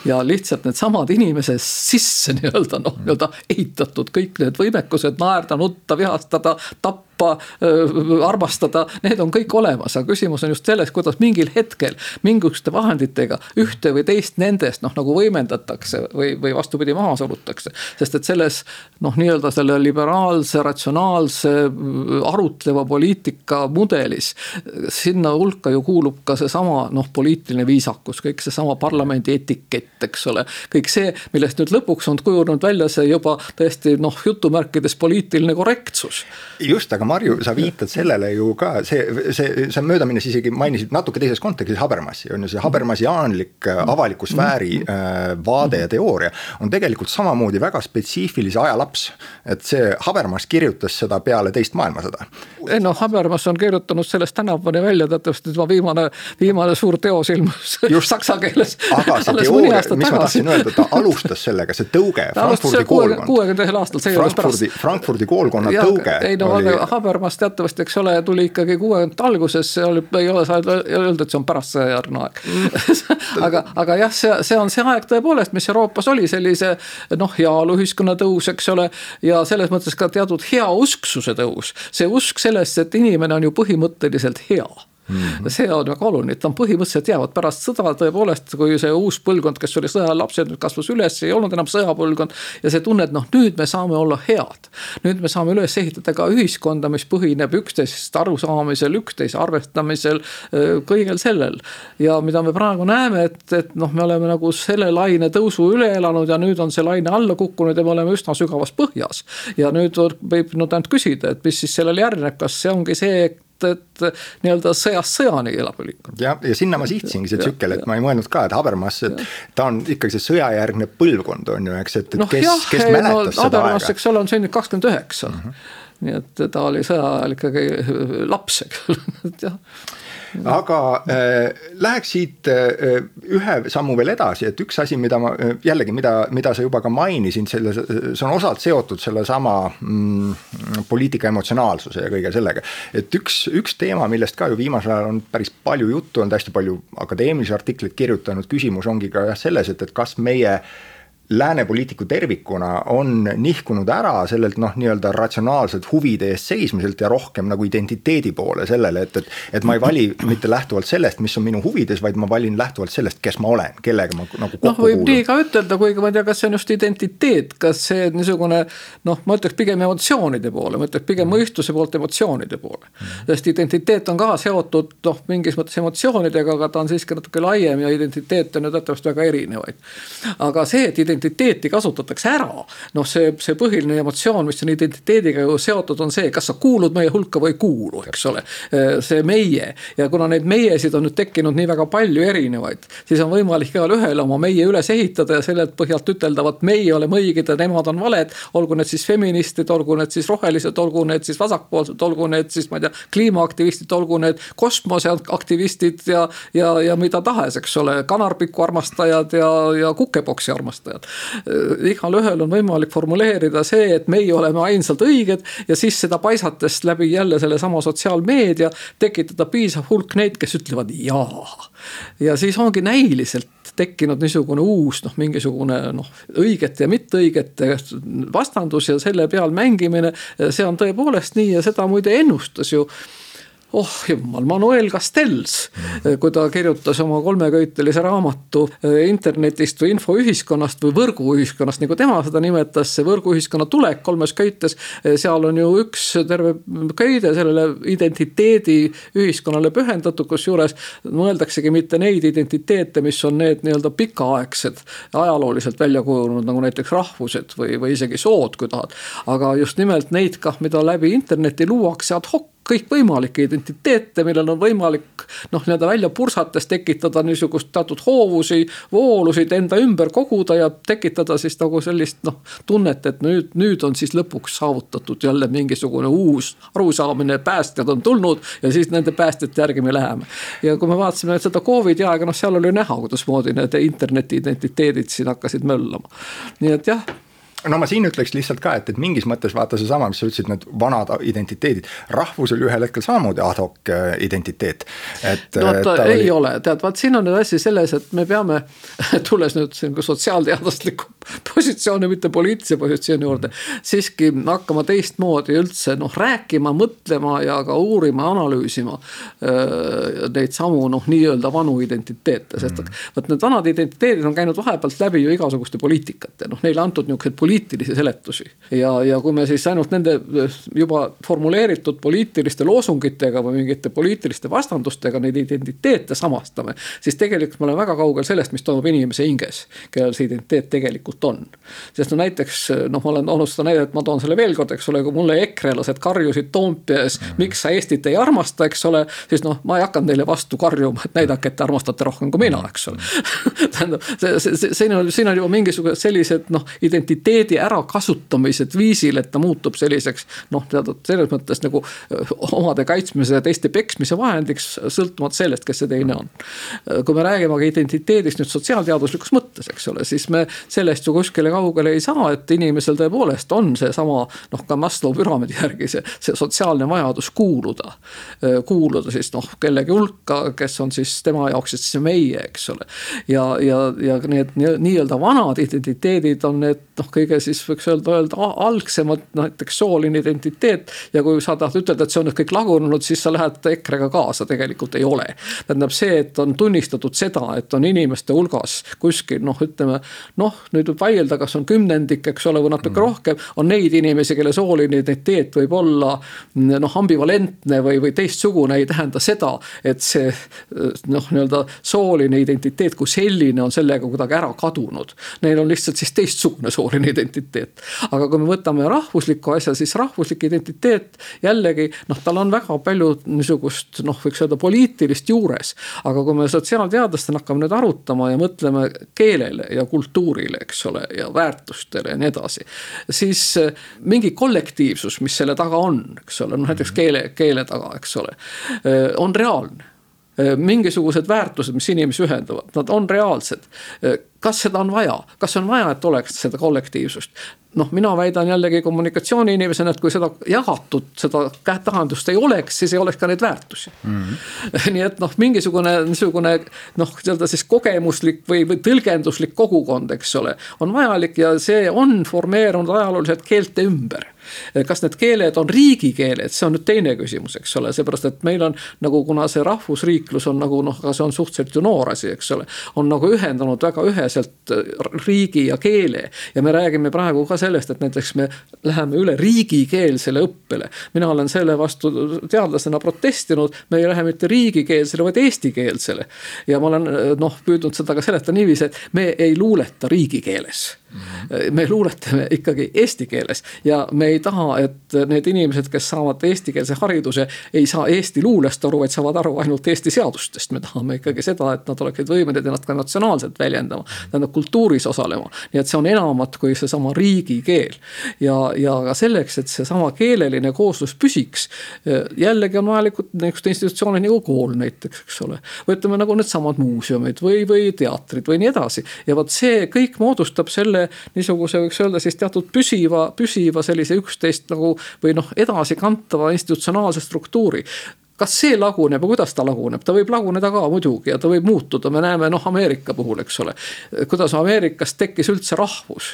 ja lihtsalt needsamad inimese sisse nii-öelda noh, nii-öelda ehitatud kõik need võimekused naerda, nutta, vihastada, tappa tappa, armastada, need on kõik olemas, aga küsimus on just selles, kuidas mingil hetkel mingisuguste vahenditega ühte või teist nendest noh, nagu võimendatakse või, või vastupidi, maha surutakse. sest et selles noh, nii-öelda selle liberaalse, ratsionaalse, arutleva poliitika mudelis, sinna hulka ju kuulub ka seesama noh, poliitiline viisakus, kõik seesama parlamendi etikett, eks ole. kõik see, millest nüüd lõpuks on kujunenud välja see juba tõesti noh, jutumärkides poliitiline korrektsus. just, aga Marju, sa viitad sellele ju ka, see, see, sa möödaminnes isegi mainisid natuke teises kontekstis Habermasi, on ju, see Habermasiaanlik äh, avaliku sfääri äh, vaade ja teooria on tegelikult samamoodi väga spetsiifilise aja laps. et see Habermas kirjutas seda peale teist maailmasõda. ei noh, Habermas on kirjutanud sellest tänapäevani välja, teatavasti tema viimane, viimane suur teos ilmus saksa keeles. aga see teooria, mis ma tahtsin öelda, ta alustas sellega, see tõuge. ta alustas kuuekümne teisel aastal, see ei olnud pärast. Frankfurdi koolkonna tõuge. ei no oli Habermas teatavasti, eks ole, tuli ikkagi kuuekümnendate alguses, ei ole saa öelda, et see on pärast sõjajärgne aeg aga, aga jah, see, see on see aeg tõepoolest, mis Euroopas oli sellise noh, heaoluühiskonna tõus, eks ole. ja selles mõttes ka teatud heausksuse tõus, see usk sellesse, et inimene on ju põhimõtteliselt hea Mm -hmm. see on väga oluline, et on põhimõtteliselt jäävad pärast sõda tõepoolest, kui see uus põlvkond, kes oli sõjalapsed, kasvas üles, ei olnud enam sõjapõlvkond. ja see tunne, et noh, nüüd me saame olla head. nüüd me saame üles ehitada ka ühiskonda, mis põhineb üksteisest arusaamisel, üksteise arvestamisel, kõigel sellel. ja mida me praegu näeme, et, et noh, me oleme nagu selle laine tõusu üle elanud ja nüüd on see laine alla kukkunud ja me oleme üsna sügavas põhjas. ja nüüd võib nüüd ainult küsida, et mis siis sellele järgneb, kas see ongi see et, et nii-öelda sõjast sõjani elab ülikond. jah, ja sinna ma sihtsingi see tsükkel, et ma ei mõelnud ka, et Habermas, et ta on ikkagi see sõjajärgne põlvkond on ju, eks, et, et no, kes, kes mäletas no, seda Habermas, aega. eks ole, on sündinud kakskümmend üheksa. Mhm. nii et ta oli sõja ajal ikkagi laps, eks ole, et jah aga äh, läheks siit äh, ühe sammu veel edasi, et üks asi, mida ma äh, jällegi, mida, mida sa juba ka mainisid, selle, see on osalt seotud sellesama mm, poliitika emotsionaalsuse ja kõige sellega. et üks, üks teema, millest ka ju viimasel ajal on päris palju juttu olnud, hästi palju akadeemilisi artikleid kirjutanud, küsimus ongi ka jah selles, et, et kas meie lääne poliitiku tervikuna on nihkunud ära sellelt noh, nii-öelda ratsionaalselt huvide eest seismiselt ja rohkem nagu identiteedi poole sellele, et, et. et ma ei vali mitte lähtuvalt sellest, mis on minu huvides, vaid ma valin lähtuvalt sellest, kes ma olen, kellega ma nagu kokku noh, võib nii ka ütelda, kuigi ma ei tea, kas see on just identiteet, kas see niisugune noh, ma ütleks pigem emotsioonide poole, ma ütleks pigem mõistuse poolt emotsioonide poole sest identiteet on ka seotud noh, mingis mõttes emotsioonidega, aga ta on siiski natuke laiem ja identiteete on ju teatavasti väga erinevaid. aga see, et identiteet identiteeti kasutatakse ära. noh, see, see põhiline emotsioon, mis on identiteediga ju seotud, on see, kas sa kuulud meie hulka või ei kuulu, eks ole. see meie ja kuna neid meiesid on nüüd tekkinud nii väga palju erinevaid, siis on võimalik igalühel oma meie üles ehitada ja sellelt põhjalt ütelda, vot meie oleme õiged ja nemad on valed. olgu need siis feministid, olgu need siis rohelised, olgu need siis vasakpoolsed, olgu need siis ma ei tea, kliimaaktivistid, olgu need kosmoseaktivistid ja, ja, ja mida tahes, eks ole, kanarpiku armastajad ja, ja kukepoksi armastajad. Äh, igalühel on võimalik formuleerida see, et meie oleme ainsad õiged ja siis seda paisates läbi jälle sellesama sotsiaalmeedia tekitada piisav hulk neid, kes ütlevad jaa. ja siis ongi näiliselt tekkinud niisugune uus noh, mingisugune noh, õigete ja mitteõigete vastandus ja selle peal mängimine. see on tõepoolest nii ja seda muide ennustas ju oh jumal, Manuel Castells, kui ta kirjutas oma kolmeköitelise raamatu eh, internetist või infoühiskonnast või võrguühiskonnast, nagu tema seda nimetas, see võrguühiskonna tulek kolmes köites. Eh, seal on ju üks terve köide sellele identiteedi ühiskonnale pühendatud, kusjuures mõeldaksegi mitte neid identiteete, mis on need nii-öelda pikaaegsed, ajalooliselt välja kujunenud, nagu näiteks rahvused või, või isegi sood, kui tahad. aga just nimelt neid kah, mida läbi interneti luuakse ad hoc kõikvõimalikke identiteete, millel on võimalik noh, nii-öelda välja pursates tekitada niisugust teatud hoovusi, voolusid enda ümber koguda ja tekitada siis nagu sellist noh, tunnet, et nüüd, nüüd on siis lõpuks saavutatud jälle mingisugune uus arusaamine, päästjad on tulnud ja siis nende päästjate järgi me läheme. ja kui me vaatasime seda Covidi aega, noh, seal oli näha, kuidasmoodi need interneti identiteedid siin hakkasid möllama. nii et jah no ma siin ütleks lihtsalt ka, et, et mingis mõttes vaata seesama, mis sa ütlesid, need vanad identiteedid. rahvus oli ühel hetkel samamoodi ad hoc äh, identiteet, et. no ta, ta ei oli... ole, tead, vaat siin on nüüd asi selles, et me peame, tulles nüüd siin sotsiaalteadusliku positsiooni, mitte poliitilise positsiooni juurde. siiski hakkama teistmoodi üldse noh, rääkima, mõtlema ja ka uurima, analüüsima äh, neid samu noh, nii-öelda vanu identiteete, sest et mm. vot need vanad identiteedid on käinud vahepealt läbi ju igasuguste poliitikate, noh neile antud niisuguseid poliitilisi seletusi. ja, ja kui me siis ainult nende juba formuleeritud poliitiliste loosungitega või mingite poliitiliste vastandustega neid identiteete samastame. siis tegelikult me oleme väga kaugel sellest, mis toimub inimese hinges, kellel see identiteet tegelikult on. sest no näiteks noh, ma olen toonud seda näidet, ma toon selle veel kord, eks ole, kui mulle ekrelased karjusid Toompeas mm, -hmm. miks sa Eestit ei armasta, eks ole. siis noh, ma ei hakanud neile vastu karjuma, et näidake, et te armastate rohkem kui mina, eks ole tähendab, see, see, see, siin on, siin on juba mingisugused sellised noh, identiteedi identiteedi ärakasutamised viisil, et ta muutub selliseks noh, teatud selles mõttes nagu omade kaitsmise ja teiste peksmise vahendiks, sõltumata sellest, kes see teine on. kui me räägime aga identiteedist nüüd sotsiaalteaduslikus mõttes, eks ole, siis me sellest sellest ju kuskile kaugele ei saa, et inimesel tõepoolest on seesama noh, ka Maslow püramiidi järgi see, see sotsiaalne vajadus kuuluda. kuuluda siis noh, kellegi hulka, kes on siis tema jaoks siis meie, eks ole. ja, ja, ja need nii-öelda vanad identiteedid on need noh, kõige siis võiks öelda, öelda algsemad, näiteks sooline identiteet. ja kui sa tahad ütelda, et see on nüüd kõik lagunenud, siis sa lähed EKRE-ga kaasa, tegelikult ei ole. tähendab see, et on tunnistatud seda, et on inimeste hulgas kuskil noh, ütleme noh, nüüd võib vaielda, kas on kümnendik, eks ole, või natuke mm. rohkem. on neid inimesi, kelle sooline identiteet võib olla noh, ambivalentne või, või teistsugune, ei tähenda seda, et see noh, nii-öelda sooline identiteet kui selline on sellega kuidagi ära kadunud. Neil on lihtsalt siis teistsugune sooline identiteet. aga kui me võtame rahvusliku asja, siis rahvuslik identiteet jällegi noh, tal on väga palju niisugust noh, võiks öelda poliitilist juures. aga kui me sotsiaalteadlastena hakkame nüüd arutama ja mõtleme keelele ja kultuurile, eks ole, ja väärtustele ja nii edasi. siis eh, mingi kollektiivsus, mis selle taga on, eks ole, noh näiteks keele, keele taga, eks ole, eh, on reaalne eh, mingisugused väärtused, mis inimesi ühendavad, nad on reaalsed kas seda on vaja, kas on vaja, et oleks seda kollektiivsust? Noh, mina väidan jällegi kommunikatsiooni inimesena, et kui seda jagatud, seda tähendust ei oleks, siis ei oleks ka neid väärtusi mm. -hmm. nii et noh, mingisugune niisugune noh, nii-öelda siis kogemuslik või, või tõlgenduslik kogukond, eks ole, on vajalik ja see on formeerunud ajalooliselt keelte ümber kas need keeled on riigikeeled, see on nüüd teine küsimus, eks ole, seepärast et meil on nagu, kuna see rahvusriiklus on nagu noh, aga see on suhteliselt ju noor asi, eks ole. on nagu ühendanud väga ühe üheselt riigi ja keele. ja me räägime praegu ka sellest, et näiteks me läheme üle riigikeelsele õppele. mina olen selle vastu teadlasena protestinud, me ei lähe mitte riigikeelsele, vaid eestikeelsele. ja ma olen noh, püüdnud seda ka seletada niiviisi, et me ei luuleta riigikeeles Mm-hmm. me luuletame ikkagi eesti keeles ja me ei taha, et need inimesed, kes saavad eestikeelse hariduse, ei saa eesti luulest aru, vaid saavad aru ainult Eesti seadustest. me tahame ikkagi seda, et nad oleksid võimelised ennast ka natsionaalselt väljendama, tähendab kultuuris osalema. nii et see on enamat kui seesama riigikeel. ja, ja ka selleks, et seesama keeleline kooslus püsiks, jällegi on vajalikud niisugused institutsioonid nagu kool näiteks, eks ole. või ütleme nagu needsamad muuseumid või, või teatrid või nii edasi ja vot see kõik moodustab selle niisuguse, võiks öelda siis teatud püsiva, püsiva sellise üksteist nagu või noh, edasikantava institutsionaalse struktuuri kas see laguneb ja kuidas ta laguneb, ta võib laguneda ka muidugi ja ta võib muutuda, me näeme noh, Ameerika puhul, eks ole. kuidas Ameerikas tekkis üldse rahvus.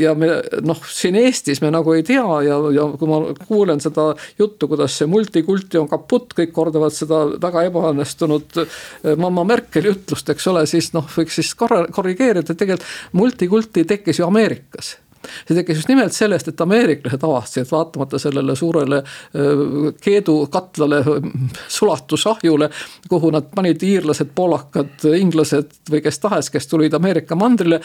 ja me noh, siin Eestis me nagu ei tea ja, ja kui ma kuulen seda juttu, kuidas see multikulti on kaputt, kõik kordavad seda väga ebaõnnestunud eh, mamma Merkeli ütlust, eks ole, siis noh, võiks siis korrigeerida, tegelikult multikulti tekkis ju Ameerikas see tekkis just nimelt sellest, et ameeriklased avastasid, vaatamata sellele suurele keedukatlale, sulatusahjule, kuhu nad panid iirlased, poolakad, inglased või kes tahes, kes tulid Ameerika mandrile.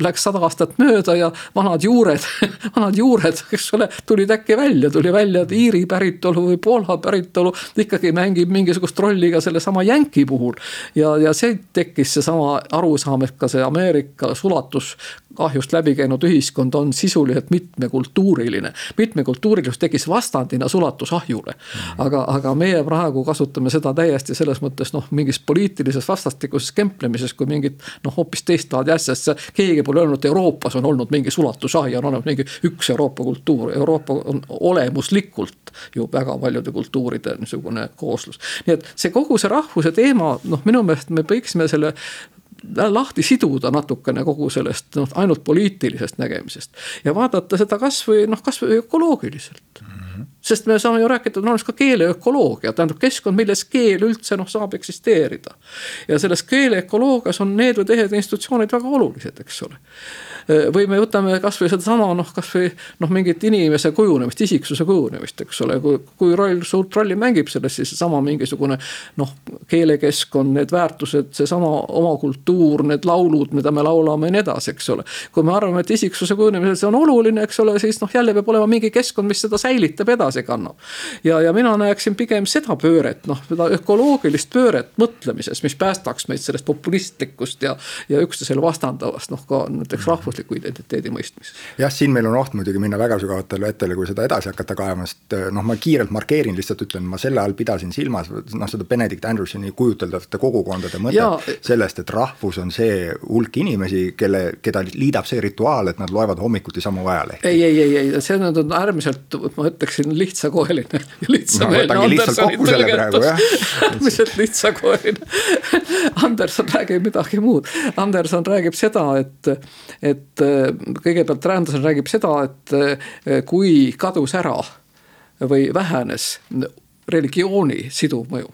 Läks sada aastat mööda ja vanad juured vanad juured, eks ole, tulid äkki välja, tuli välja, et Iiri päritolu või Poola päritolu ikkagi mängib mingisugust rolli ka sellesama jänki puhul. ja, ja see tekkis seesama arusaam, et ka see Ameerika sulatus kahjust läbi käinud ühiskond on sisuliselt mitmekultuuriline. mitmekultuurilisus tekkis vastandina sulatusahjule. aga, aga meie praegu kasutame seda täiesti selles mõttes noh, mingis poliitilises vastastikuses kemplemises kui mingit noh, hoopis teist laadi asja, sest keegi pole öelnud, et Euroopas on olnud mingi sulatusahi, on olnud mingi üks Euroopa kultuur, Euroopa on olemuslikult ju väga paljude kultuuride niisugune kooslus. nii et see kogu see rahvuse teema, noh, minu meelest me võiksime selle lahti siduda natukene kogu sellest noh, ainult poliitilisest nägemisest. ja vaadata seda kasvõi noh, kasvõi ökoloogiliselt mm. -hmm. sest me saame ju rääkida, on olemas ka keeleökoloogia, tähendab keskkond, milles keel üldse noh, saab eksisteerida. ja selles keeleökoloogias on need või teised institutsioonid väga olulised, eks ole või me võtame kasvõi sedasama noh, kasvõi noh, mingit inimese kujunemist, isiksuse kujunemist, eks ole, kui, kui roll, suurt rolli mängib selles siis seesama mingisugune noh, keelekeskkond, need väärtused, seesama oma kultuur, need laulud, mida me laulame ja nii edasi, eks ole. kui me arvame, et isiksuse kujunemisel see on oluline, eks ole, siis noh, jälle peab olema mingi keskkond, mis seda säilitab edasi kannab. ja, ja mina näeksin pigem seda pööret, noh, seda ökoloogilist pööret mõtlemises, mis päästaks meid sellest populistlikust ja, ja üksteisele vastandavast, noh ka näiteks rahvusliku identiteedi mõistmises. jah, siin meil on oht muidugi minna väga sügavatele vetele, kui seda edasi hakata kaevama, sest noh, ma kiirelt markeerin, lihtsalt ütlen, ma selle all pidasin silmas noh, seda Benedict Andersoni kujuteldavate kogukondade mõtet ja... sellest, et rahvus on see hulk inimesi, kelle, keda liidab see rituaal, et nad loevad hommikuti samu ajalehti. ei, ei, ei, ei, see on äärmiselt, ma ütleksin, lihtsakoeline, lihtsameelne no, Andersoni tõlgendus. äärmiselt lihtsakoeline. Anderson räägib midagi muud, Anderson räägib seda, et, et kõigepealt Anderson räägib seda, et kui kadus ära või vähenes religiooni siduv mõju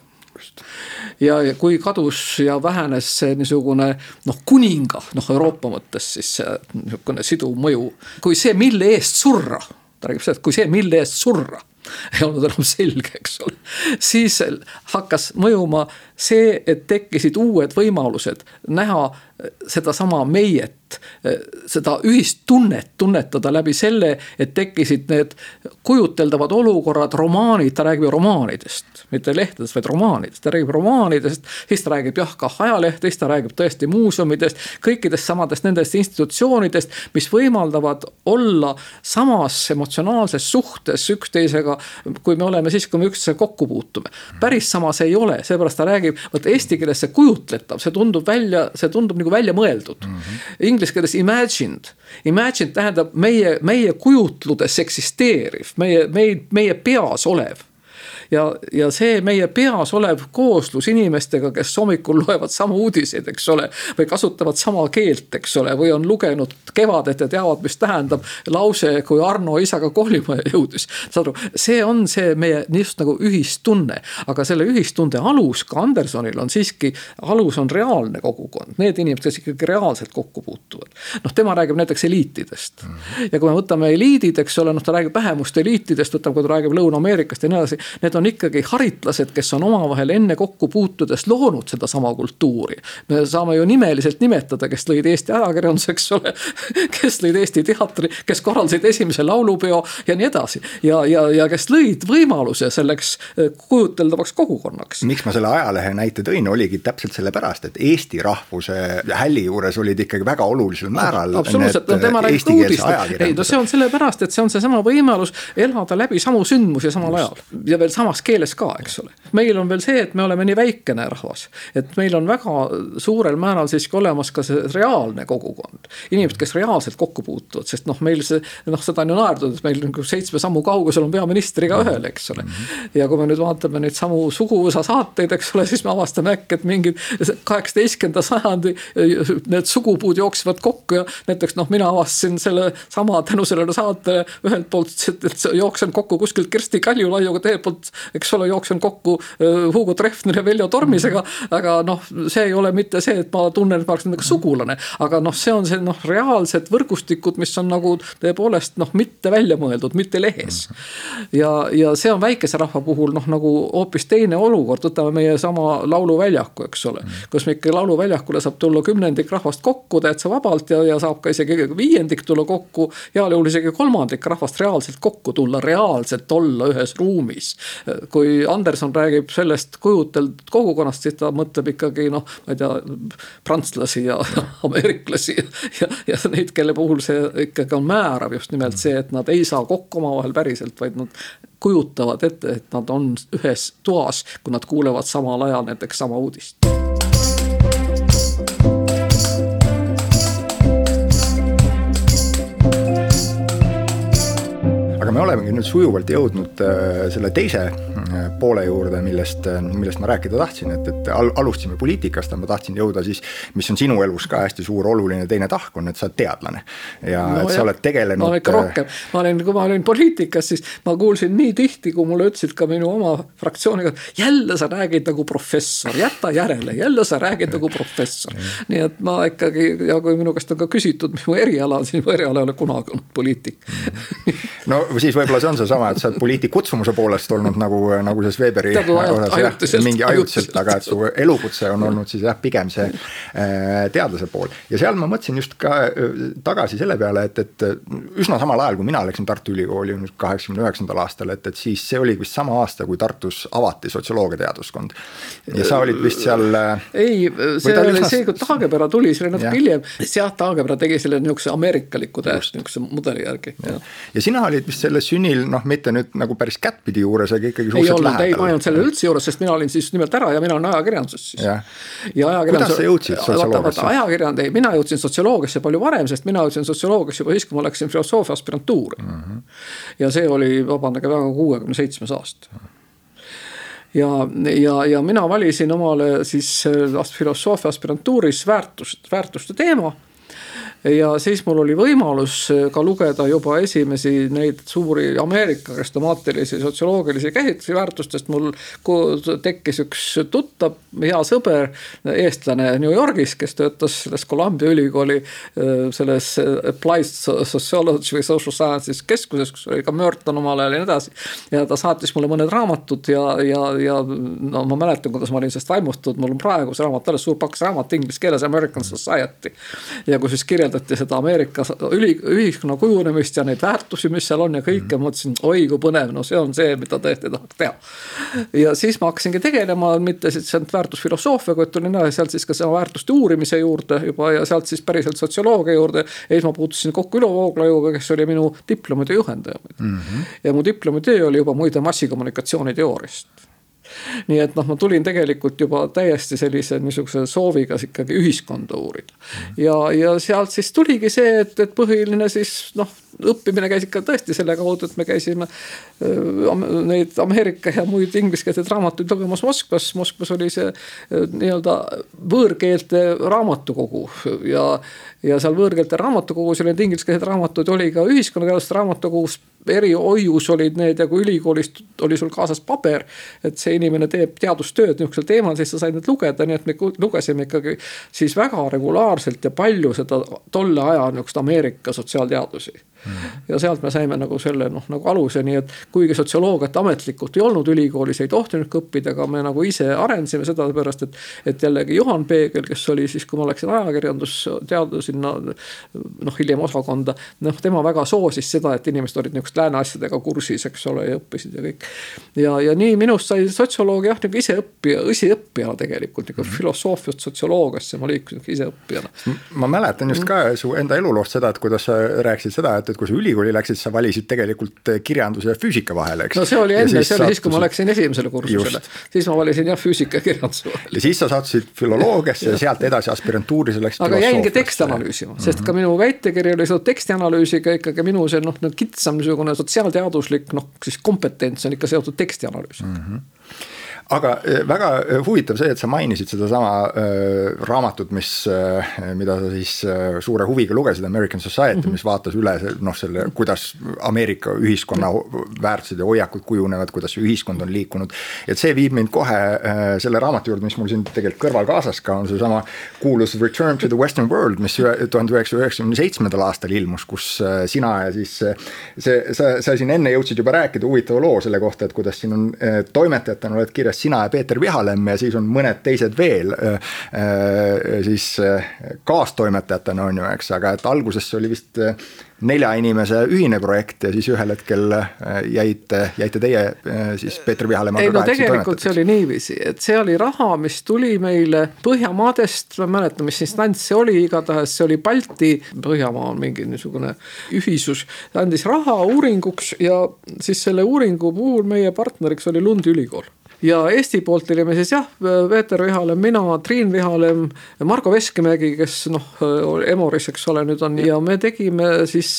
ja, ja kui kadus ja vähenes see niisugune noh, kuninga noh, Euroopa mõttes siis niisugune siduv mõju, kui see, mille eest surra, ta räägib seda, et kui see, mille eest surra ei olnud enam selge, eks ole. siis hakkas mõjuma see, et tekkisid uued võimalused näha sedasama meiet, seda ühist tunnet tunnetada läbi selle, et tekkisid need kujuteldavad olukorrad, romaanid, ta räägib ju romaanidest, mitte lehtedest, vaid romaanidest, ta räägib romaanidest. siis ta räägib jah, kah ajalehtedest, ta räägib tõesti muuseumidest, kõikidest samadest nendest institutsioonidest, mis võimaldavad olla samas emotsionaalses suhtes üksteisega, kui me oleme siis, kui me üksteisega kokku puutume. päris sama see ei ole, seepärast ta räägib, vot eesti keeles see kujutletav, see tundub välja, see tundub nagu välja mõeldud mm. -hmm. Inglise keeles imagined, imagined tähendab meie, meie kujutludes eksisteeriv, meie, meie, meie peas olev ja, ja see meie peas olev kooslus inimestega, kes hommikul loevad samu uudiseid, eks ole. või kasutavad sama keelt, eks ole, või on lugenud Kevadet ja teavad, mis tähendab lause, kui Arno isaga koolimaja jõudis. saad aru, see on see meie just nagu ühistunne, aga selle ühistunde alus ka Andersonil on siiski, alus on reaalne kogukond, need inimesed, kes ikkagi reaalselt kokku puutuvad. noh, tema räägib näiteks eliitidest mm -hmm. ja kui me võtame eliidid, eks ole, noh, ta räägib vähemuste eliitidest, võtame, kui ta räägib Lõuna-Ameerikast ja nii edasi. Need on ikkagi haritlased, kes on omavahel enne kokku puutudes loonud sedasama kultuuri. me saame ju nimeliselt nimetada, kes lõid Eesti ajakirjanduse, eks ole, kes lõid Eesti teatri, kes korraldasid esimese laulupeo ja nii edasi. ja, ja, ja kes lõid võimaluse selleks eh, kujuteldavaks kogukonnaks. miks ma selle ajalehe näite tõin, oligi täpselt sellepärast, et eesti rahvuse hälli juures olid ikkagi väga olulisel määral. absoluutselt, no tema räägib uudist, ei no see on sellepärast, et see on seesama võimalus elada läbi samu sündmusi samal ajal ja veel samas keeles ka, eks ole. meil on veel see, et me oleme nii väikene rahvas, et meil on väga suurel määral siiski olemas ka see reaalne kogukond. inimesed, kes reaalselt kokku puutuvad, sest noh, meil see noh, seda on ju naerdud, et meil nagu seitsme sammu kaugusel on peaminister igaühel, eks ole. ja kui me nüüd vaatame neid samu suguvõsa saateid, eks ole, siis me avastame äkki, et mingid kaheksateistkümnenda sajandi need sugupuud jooksevad kokku ja näiteks noh, mina avastasin selle sama tänu sellele saatele ühelt poolt, et jooksen kokku kuskilt Kersti Kaljulaiuga, teiselt poolt eks ole, jooksen kokku äh, Hugo Treffneri ja Veljo Tormisega. aga noh, see ei ole mitte see, et ma tunnen, et ma oleks nendega sugulane, aga noh, see on see noh, reaalsed võrgustikud, mis on nagu tõepoolest noh, mitte välja mõeldud, mitte lehes. ja, ja see on väikese rahva puhul noh, nagu hoopis teine olukord, võtame meie sama lauluväljaku, eks ole. kus ikka lauluväljakule saab tulla kümnendik rahvast kokku täitsa vabalt ja, ja saab ka isegi viiendik tulla kokku. heal juhul isegi kolmandik rahvast reaalselt kokku tulla, reaalselt olla ühes ruumis kui Anderson räägib sellest kujutletud kogukonnast, siis ta mõtleb ikkagi noh, ma ei tea, prantslasi ja ameeriklasi ja, ja, ja neid, kelle puhul see ikkagi on määrav just nimelt see, et nad ei saa kokku omavahel päriselt, vaid nad kujutavad ette, et nad on ühes toas, kui nad kuulevad samal ajal näiteks sama uudist aga me olemegi nüüd sujuvalt jõudnud äh, selle teise äh, poole juurde, millest, äh, millest ma rääkida tahtsin, et, et al alustasime poliitikast, aga ma tahtsin jõuda siis, mis on sinu elus ka hästi suur oluline teine tahk, on, et sa oled teadlane. ja no, et sa jah. oled tegelenud. ma olen ikka rohkem, ma olin, kui ma olin poliitikas, siis ma kuulsin nii tihti, kui mulle ütlesid ka minu oma fraktsiooniga, jälle sa räägid nagu professor, jäta järele, jälle sa räägid nagu professor. nii et ma ikkagi ja kui minu käest on ka küsitud, mis mu eriala on, siis mu eriala ei ole kunagi olnud poliitik no siis võib-olla see on seesama, et sa oled poliitik kutsumuse poolest olnud nagu, nagu selles Weberi osas jah, mingi ajutiselt, aga et su elukutse on olnud siis jah, pigem see äh, teadlase pool. ja seal ma mõtlesin just ka äh, tagasi selle peale, et, et üsna samal ajal, kui mina läksin Tartu Ülikooli nüüd kaheksakümne üheksandal aastal, et, et siis see oli vist sama aasta, kui Tartus avati sotsioloogia teaduskond. ja sa olid vist seal. ei, see oli üsna... see, kui Taagepera tuli, see oli natuke hiljem, jah, Taagepera tegi selle nihukese ameerikaliku täiesti nihukese mudeli järgi. ja sina olid vist selle sünnil noh, mitte nüüd nagu päris kättpidi juures, aga ikkagi suhteliselt lähedal. ei, ma ei olnud sellel üldse juures, sest mina olin siis nimelt ära ja mina olen ajakirjanduses siis. ja, ja ajakirjandus. kuidas sa jõudsid sotsioloogiasse? ajakirjand, ei, mina jõudsin sotsioloogiasse palju varem, sest mina jõudsin sotsioloogiasse juba siis, kui ma läksin filosoofia aspirantuuri mm. -hmm. ja see oli, vabandage väga, kuuekümne seitsmes aasta ja, ja, ja mina valisin omale siis äh, filosoofia aspirantuuris väärtust, väärtuste teema ja siis mul oli võimalus äh, ka lugeda juba esimesi neid suuri Ameerika restomaatilisi sotsioloogilisi käsitlusi väärtustest. mul tekkis üks tuttav, hea sõber, eestlane New Yorgis, kes töötas selles Columbia ülikooli äh, selles applied sociology või social sciences keskuses, kus oli ka Merton omal ajal ja nii edasi. ja ta saatis mulle mõned raamatud ja, ja, ja no ma mäletan, kuidas ma olin sellest vaimustunud, mul on praegu see raamat alles, suur paks raamat inglise keeles, American Society. ja kus siis kirjeldati kirjeldati seda Ameerika üli, ühiskonna kujunemist ja neid väärtusi, mis seal on ja kõike mm., mõtlesin, oi kui põnev, no see on see, mida tõesti tahaks teha. ja siis ma hakkasingi tegelema mitte siis ainult väärtusfilosoofiaga, vaid tulin sealt siis ka selle väärtuste uurimise juurde juba ja sealt siis päriselt sotsioloogia juurde. ja siis ma puutusin kokku Ülo Vooglaiuga, kes oli minu diplomitöö juhendaja mm. -hmm. ja mu diplomitöö oli juba muide massikommunikatsiooni teooriast nii et noh, ma tulin tegelikult juba täiesti sellise niisuguse sooviga ikkagi ühiskonda uurida. ja, ja sealt siis tuligi see, et, et põhiline siis noh, õppimine käis ikka tõesti selle kaudu, et me käisime äh, neid Ameerika ja muid ingliskeelseid raamatuid lugemas Moskvas. Moskvas oli see äh, nii-öelda võõrkeelte raamatukogu ja, ja seal võõrkeelte raamatukogus oli neid ingliskeelseid raamatuid, oli ka ühiskonnateaduste raamatukogus erihoius olid need ja kui ülikoolist oli sul kaasas paber, et see inimene teeb teadustööd niisugusel teemal, siis sa said need lugeda, nii et me lugesime ikkagi siis väga regulaarselt ja palju seda tolle aja niisugust Ameerika sotsiaalteadusi ja sealt me saime nagu selle noh, nagu aluse, nii et kuigi sotsioloogiat ametlikult ei olnud ülikoolis, ei tohtinud ka õppida, aga me nagu ise arendasime seda seepärast, et. et jällegi Juhan Peegel, kes oli siis, kui ma läksin ajakirjandusteadu sinna noh, hiljem osakonda. noh, tema väga soosis seda, et inimesed olid niisuguste lääne asjadega kursis, eks ole, ja õppisid ja kõik. ja, ja nii minust sai sotsioloog jah, nagu iseõppija, õsiõppijana tegelikult nagu mm -hmm. filosoofiast sotsioloogiasse ma liikusin iseõppijana. ma mäletan just ka su enda eluloost seda, et kuidas sa rääkisid seda, et et kui sa ülikooli läksid, sa valisid tegelikult eh, kirjanduse ja füüsika vahele, eks. no see oli enne, see oli siis, kui ma läksin esimesele kursusele, siis ma valisin jah füüsika ja kirjanduse vahele. ja siis sa sattusid filoloogiasse ja sealt edasi aspirantuuri sa läksid. aga jäingi teksti analüüsima sest ka minu väitekiri oli seotud tekstianalüüsiga ikkagi minu see noh, kitsam niisugune sotsiaalteaduslik noh, siis kompetents on ikka seotud tekstianalüüsiga mm. -hmm aga eh, väga eh, huvitav see, et sa mainisid sedasama äh, raamatut, mis mida sa siis suure huviga lugesid, American Society mm, -hmm. mis vaatas üle noh, selle, kuidas Ameerika ühiskonna väärtused ja hoiakud kujunevad, kuidas see ühiskond on liikunud. et see viib mind kohe selle raamatu juurde, mis mul siin tegelikult kõrval kaasas ka on seesama kuulus Return to the Western World, mis tuhande üheksasaja üheksakümne seitsmendal aastal ilmus, kus sina ja siis see, sa, sa siin enne jõudsid juba rääkida huvitava loo selle kohta, et kuidas siin on toimetajatena oled kirjas sina ja Peeter Vihalemm ja siis on mõned teised veel siis kaastoimetajatena on ju, eks, aga et alguses oli vist nelja inimese ühine projekt ja siis ühel hetkel jäite, jäite teie siis Peeter Vihalemmaga ei no tegelikult see oli niiviisi, et see oli raha, mis tuli meile Põhjamaadest, ma ei mäleta, mis instants see oli, igatahes see oli Balti, Põhjamaa on mingi niisugune ühisus. andis raha uuringuks ja siis selle uuringu puhul meie partneriks oli Lundi ülikool ja Eesti poolt olime siis jah, Peeter Vihalemm, mina, Triin Vihalemm, Margo Veskimägi, kes noh, Emoris, eks ole, nüüd on. Ja me tegime siis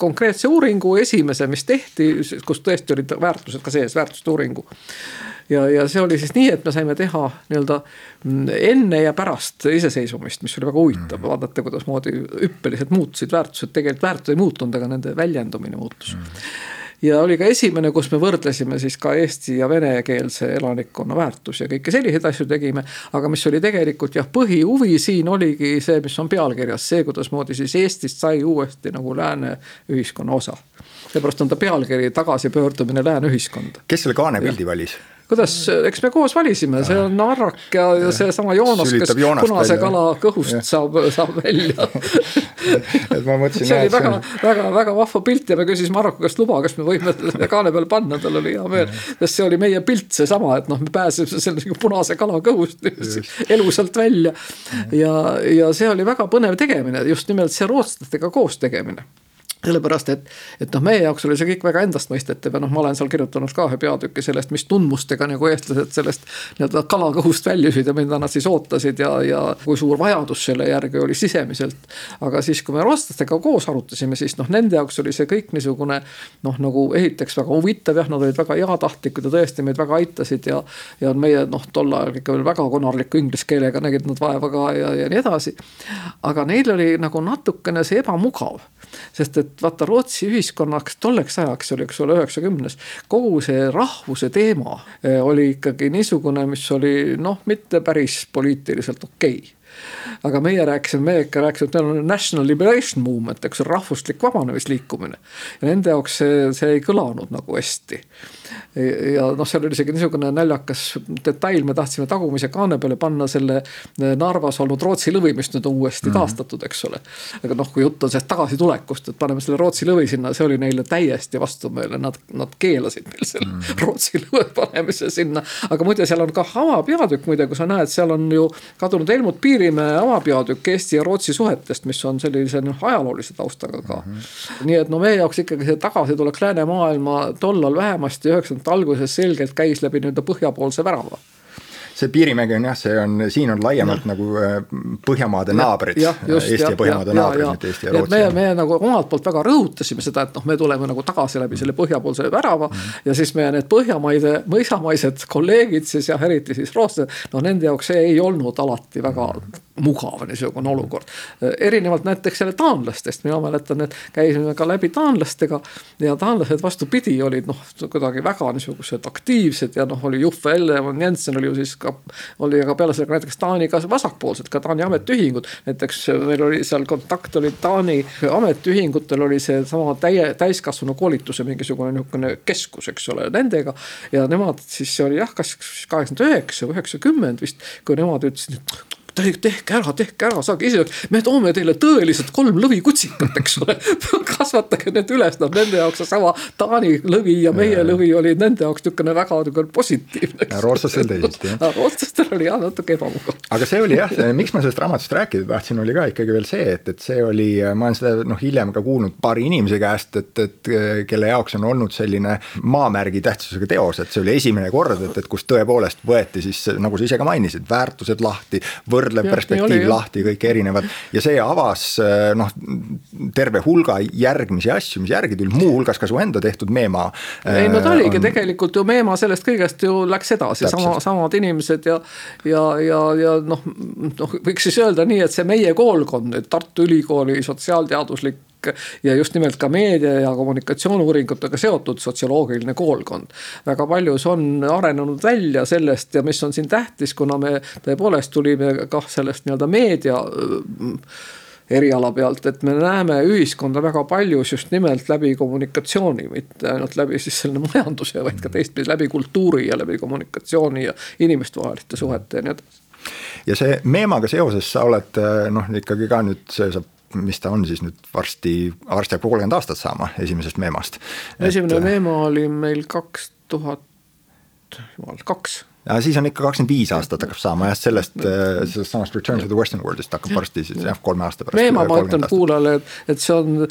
konkreetse uuringu, esimese, mis tehti, kus tõesti olid väärtused ka sees, väärtuste uuringu. Ja, ja see oli siis nii, et me saime teha nii-öelda enne ja pärast iseseisvumist, mis oli väga huvitav. Mm., vaadata, kuidasmoodi hüppeliselt muutusid väärtused, tegelikult väärtused ei muutunud, aga nende väljendumine muutus. Mm ja oli ka esimene, kus me võrdlesime siis ka eesti ja venekeelse elanikkonna väärtusi ja kõiki selliseid asju tegime. aga mis oli tegelikult jah, põhihuvi siin oligi see, mis on pealkirjas, see, kuidasmoodi siis Eestist sai uuesti nagu lääne ühiskonna osa seepärast on ta pealkiri Tagasipöördumine lääne ühiskonda. kes selle kaanepildi valis? kuidas, eks me koos valisime, see on Arrak ja, ja seesama Joonas, kes punase välja. kala kõhust ja. saab, saab välja et ma mõtlesin. see oli väga, väga, väga vahva pilt ja me küsisime Arraku käest luba, kas me võime selle kaane peale panna, tal oli hea meel. sest see oli meie pilt seesama, et noh, me pääsesime selle nagu punase kala kõhust elusalt välja. ja, ja see oli väga põnev tegemine, just nimelt see rootslastega koos tegemine sellepärast, et, et noh, meie jaoks oli see kõik väga endastmõistetav ja noh, ma olen seal kirjutanud ka ühe peatüki sellest, mis tundmustega nagu eestlased sellest nii-öelda kalakõhust väljusid ja mida nad siis ootasid ja, ja kui suur vajadus selle järgi oli sisemiselt. aga siis, kui me rootslastega koos arutasime, siis noh, nende jaoks oli see kõik niisugune noh, nagu esiteks väga huvitav, jah, nad olid väga heatahtlikud ja tõesti meid väga aitasid ja. ja meie noh, tol ajal ikka veel väga konarliku inglise keelega nägid nad vaeva ka ja, ja nii edasi. aga neil oli nagu natukene see ebamugav, sest et vaata Rootsi ühiskonnaks tolleks ajaks oli, eks ole, üheksakümnes. kogu see rahvuse teema eh, oli ikkagi niisugune, mis oli noh, mitte päris poliitiliselt okei okay aga meie rääkisime, meie ikka rääkisime, et meil on national liberation movement, eks rahvuslik vabanemisliikumine. ja nende jaoks see, see ei kõlanud nagu hästi ja noh, seal oli isegi niisugune naljakas detail, me tahtsime tagumise kaane peale panna selle eh, Narvas olnud Rootsi lõvi, mis nüüd on uuesti mm -hmm. taastatud, eks ole. aga noh, kui jutt on sellest tagasitulekust, et paneme selle Rootsi lõvi sinna, see oli neile täiesti vastumeelne, nad, nad keelasid meil selle mm -hmm. Rootsi lõve panemise sinna. aga muide, seal on ka avapeatükk muide, kui sa näed, seal on ju kadunud Helmut Piirimäe avapeatükk Eesti ja Rootsi suhetest, mis on sellise noh, ajaloolise taustaga ka mm. -hmm. nii et no meie jaoks ikkagi see tagasitulek läänemaailma tollal vähemasti üheksakümnendate alguses selgelt käis läbi nii-öelda põhjapoolse värava see Piirimägi on jah, see on, siin on laiemalt ja. nagu äh, Põhjamaade ja, naabrid, Eesti ja, ja Põhjamaade ja, naabrid, mitte Eesti ja Rootsi. meie, meie nagu omalt poolt väga rõhutasime seda, et noh, me tuleme nagu tagasi läbi selle põhjapoolse värava mm. -hmm. ja siis meie need Põhjamaide, mõisamaised kolleegid siis jah, eriti siis rootslased, noh nende jaoks see ei olnud alati väga mm -hmm mugav niisugune olukord. erinevalt näiteks jälle taanlastest, mina mäletan, et käisime ka läbi taanlastega ja taanlased vastupidi olid noh, kuidagi väga niisugused aktiivsed ja noh, oli Juffe Ellemann Jensen oli ju siis ka, oli aga peale ka näiteks Taani ka vasakpoolsed, ka Taani ametiühingud. näiteks meil oli seal kontakt oli Taani ametiühingutel oli seesama täie, täiskasvanu koolituse mingisugune niisugune keskus, eks ole, nendega. ja nemad siis see oli jah, kas kaheksakümmend üheksa või üheksakümmend vist, kui nemad ütlesid, tehke ära, tehke ära, saage ise, me toome teile tõeliselt kolm lõvikutsikat, eks ole kasvatage need üles, noh nende jaoks seesama Taani lõvi ja meie ja. lõvi oli nende jaoks niisugune väga niisugune positiivne. rootslastel teisiti jah. rootslastel oli jah natuke ebamugav. aga see oli jah, miks ma sellest raamatust rääkida tahtsin, oli ka ikkagi veel see, et, et see oli, ma olen seda noh, hiljem ka kuulnud paari inimese käest, et, et kelle jaoks on olnud selline maamärgi tähtsusega teos, et see oli esimene kord, et, et kus tõepoolest võeti siis nagu sa ise ka mainisid, väärtused lahti, võrd võrdlev perspektiiv oli, lahti, kõik erinevad. ja see avas eh, noh, terve hulga järgmisi asju, mis järgi tuli, muuhulgas ka su enda tehtud Meema. ei no ta eh, oligi on... tegelikult ju Meema sellest kõigest ju läks edasi, sama, samad inimesed ja. ja, ja, ja noh, noh võiks siis öelda nii, et see meie koolkond, Tartu Ülikooli sotsiaalteaduslik ja just nimelt ka meedia ja kommunikatsiooniuuringutega seotud sotsioloogiline koolkond. väga palju see on arenenud välja sellest ja mis on siin tähtis, kuna me tõepoolest tulime kah sellest nii-öelda meedia mm, eriala pealt, et me näeme ühiskonda väga paljus just nimelt läbi kommunikatsiooni, mitte ainult läbi siis selle majanduse, vaid ka teistpidi läbi kultuuri ja läbi kommunikatsiooni ja inimestevaheliste suhete ja nii edasi ja see Meemaga seoses sa oled noh, ikkagi ka nüüd see saab mis ta on siis nüüd varsti, varsti hakkab kolmkümmend aastat saama esimesest Meemast. esimene et, Meema oli meil kaks tuhat, jumal, kaks ja siis on ikka kakskümmend viis aastat hakkab saama jah, sellest, äh, sellest samast Return to the Western World'ist hakkab varsti siis jah, kolme aasta pärast. Meema, ma ütlen kuulajale, et, et see on,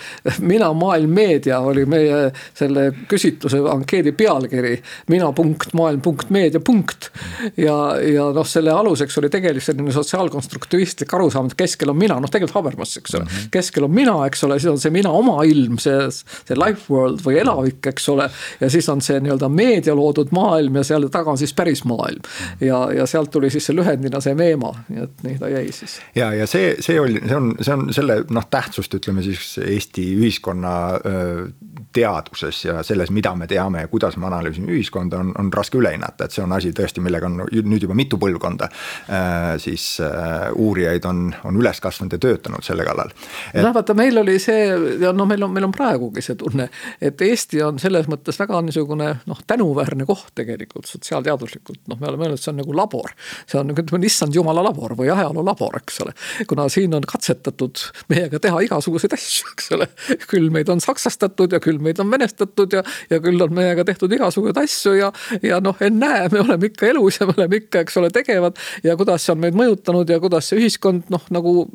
mina maailm meedia oli meie selle küsitluse ankeedi pealkiri. mina punkt, maailm punkt, meedia punkt. ja, ja noh, selle aluseks oli tegelikult selline sotsiaalkonstruktivistlik arusaam, et keskel on mina, noh tegelikult Habermas, eks ole mm. -hmm. keskel on mina, eks ole, siis on see mina oma ilm, see, see life world või elavik, eks ole. ja siis on see nii-öelda meedia loodud maailm ja seal taga on siis päris maailm maailm. ja, ja sealt tuli siis see lühendina see Meema, nii et nii ta jäi siis. ja, ja see, see oli, see on, see on selle noh, tähtsust ütleme siis Eesti ühiskonna teaduses ja selles, mida me teame ja kuidas me analüüsime ühiskonda, on, on raske üle hinnata, et see on asi tõesti, millega on nüüd juba mitu põlvkonda siis uurijaid on, on üles kasvanud ja töötanud selle kallal et.... noh, vaata, meil oli see ja noh, meil on, meil on praegugi see tunne, et Eesti on selles mõttes väga niisugune noh, tänuväärne koht tegelikult sotsiaalteaduslikult, noh, me oleme öelnud, see on nagu labor. see on nagu ütleme, issand jumala labor või ajaloo labor, eks ole. kuna siin on katsetatud meiega teha igasuguseid asju, eks ole. küll meid on saksastatud ja küll meid on venestatud ja, ja küll on meiega tehtud igasuguseid asju ja, ja noh, ennäe, me oleme ikka elus ja me oleme ikka, eks ole, tegevad. ja kuidas see on meid mõjutanud ja kuidas see ühiskond noh, nagu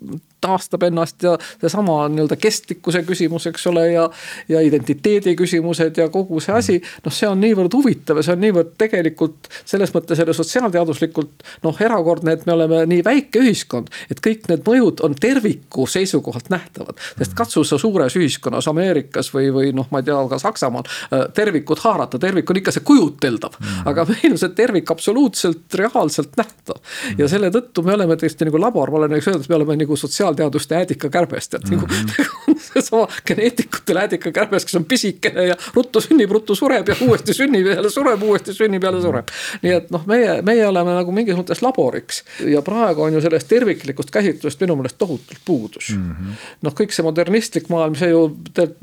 taastab ennast ja seesama nii-öelda kestlikkuse küsimus, eks ole, ja. ja identiteedi küsimused ja kogu see asi, noh, see on niivõrd huvitav ja see on niivõrd tegelikult selles mõttes jälle sotsiaalteaduslikult noh, erakordne, et me oleme nii väike ühiskond. et kõik need mõjud on terviku seisukohalt nähtavad, sest katsu sa suures ühiskonnas Ameerikas või, või noh, ma ei tea, ka Saksamaal äh, tervikut haarata, tervik on ikka see kujuteldav mm. -hmm. aga meil on see tervik absoluutselt reaalselt nähtav mm. -hmm. ja selle tõttu me oleme tõesti nagu labor, ma olen öelnud, et me oleme nagu sotsiaal sotsiaalteaduste äädikakärbest, et nagu mm -hmm. seesama geneetikutel äädikakärbes, kes on pisikene ja ruttu sünnib, ruttu sureb ja uuesti sünnib ja jälle sureb, uuesti sünnib, jälle sureb. nii et noh, meie, meie oleme nagu mingis mõttes laboriks ja praegu on ju sellest terviklikust käsitlusest minu meelest tohutult puudus mm -hmm.. noh, kõik see modernistlik maailm, see ju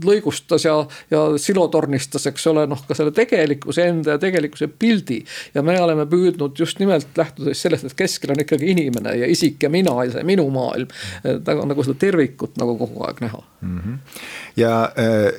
lõigustas ja, ja silotornistas, eks ole, noh ka selle tegelikkuse enda ja tegelikkuse pildi. ja me oleme püüdnud just nimelt lähtudes sellest, et keskel on ikkagi inimene ja isik ja mina ja see minu maailm taga nagu seda tervikut nagu kogu aeg näha mm. -hmm. ja äh,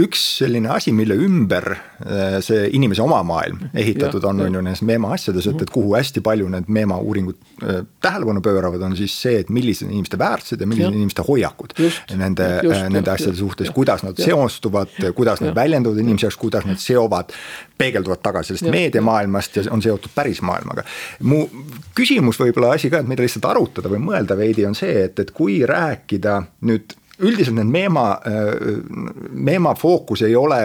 üks selline asi, mille ümber äh, see inimese oma maailm ehitatud ja, on, on ju nendes Meema asjades, et, et kuhu hästi palju need Meema uuringud äh, tähelepanu pööravad, on siis see, et millised on inimeste väärtused ja millised on inimeste hoiakud nende, nende asjade suhtes, kuidas nad ja. seostuvad, kuidas nad väljenduvad inimese jaoks, kuidas nad seovad, peegelduvad tagasi sellest meediamaailmast ja on seotud päris maailmaga. mu küsimus võib-olla asi ka, et mida lihtsalt arutada või mõelda veidi, on see, et, et kui rääkida nüüd üldiselt need Meema, Meema fookus ei ole,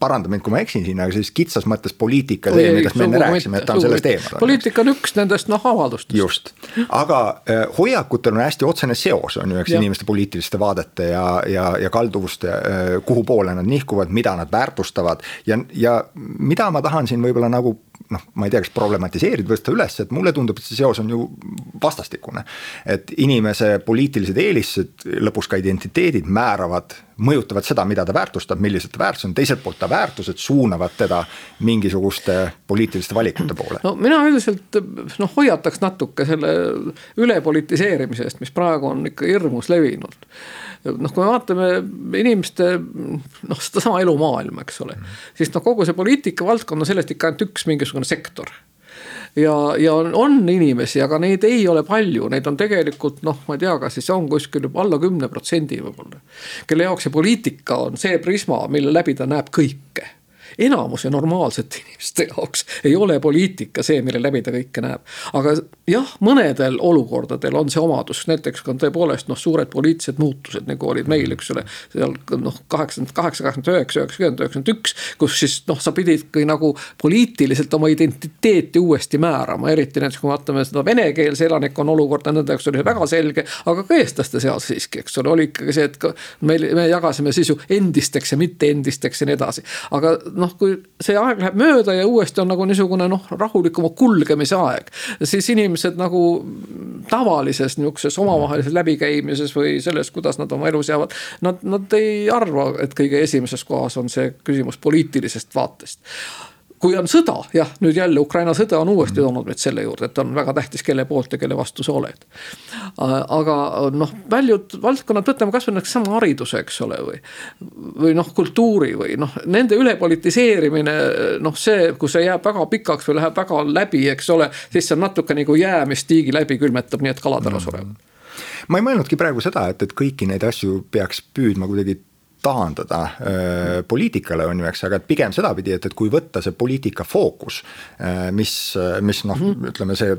paranda mind, kui ma eksin siin, aga siis kitsas mõttes poliitika see, millest me enne rääkisime, et ta on sellest eemal. poliitika on üks nendest noh avaldustest. just, aga äh, hoiakutel on hästi otsene seos, on ju, eks inimeste poliitiliste vaadete ja, ja, ja kalduvuste äh,, kuhu poole nad nihkuvad, mida nad väärtustavad ja, ja mida ma tahan siin võib-olla nagu noh, ma ei tea, kas problematiseerida, tõsta üles, et mulle tundub, et see seos on ju vastastikune. et inimese poliitilised eelistused, lõpuks ka identiteedid määravad, mõjutavad seda, mida ta väärtustab, millised väärtused on, teiselt poolt ta väärtused suunavad teda mingisuguste poliitiliste valikute poole. no mina üldiselt noh, hoiataks natuke selle ülepolitiseerimise eest, mis praegu on ikka hirmus levinud noh, kui me vaatame inimeste noh, sedasama elumaailma, eks ole siis noh, kogu see poliitika valdkond on sellest ikka ainult üks mingisugune sektor ja, ja on, on inimesi, aga neid ei ole palju, neid on tegelikult noh, ma ei tea, kas siis on kuskil juba alla kümne protsendi võib-olla. kelle jaoks see poliitika on see prisma, mille läbi ta näeb kõike enamuse normaalsete inimeste jaoks ei ole poliitika see, mille läbi ta kõike näeb. aga jah, mõnedel olukordadel on see omadus, näiteks on tõepoolest noh, suured poliitilised muutused nagu olid meil, eks ole. seal noh, kaheksakümmend kaheksa, kaheksakümmend üheksa, üheksakümmend, üheksakümmend üks, kus siis noh, sa pididki nagu poliitiliselt oma identiteeti uuesti määrama, eriti näiteks kui vaatame seda venekeelse elanikkonna olukorda, nende jaoks oli väga selge. aga ka eestlaste seas siiski, eks ole, oli ikkagi see, et meil, me jagasime siis ju endisteks ja mitte endisteks ja nii edasi. aga noh, kui see aeg läheb mööda ja uuesti on nagu niisugune noh, rahulikuma kulgemise aeg. siis inimesed nagu tavalises nihukeses omavahelises läbikäimises või selles, kuidas nad oma elus jäävad. Nad, nad ei arva, et kõige esimeses kohas on see küsimus poliitilisest vaatest kui on sõda, jah, nüüd jälle Ukraina sõda on uuesti mm. toonud meid selle juurde, et on väga tähtis, kelle poolt ja kelle vastu sa oled. aga noh, paljud valdkonnad, võtame kasvõi näiteks sama hariduse, eks ole, või. või noh, kultuuri või noh, nende ülepolitiseerimine, noh, see, kui see jääb väga pikaks või läheb väga läbi, eks ole. siis see on natuke nagu jää, mis tiigi läbi külmetab, nii et kalad ära surevad ma ei mõelnudki praegu seda, et, et kõiki neid asju peaks püüdma kuidagi taandada äh, poliitikale, on ju, eks, aga et pigem sedapidi, et, et kui võtta see poliitika fookus äh,, mis, mis noh mm, -hmm. ütleme see,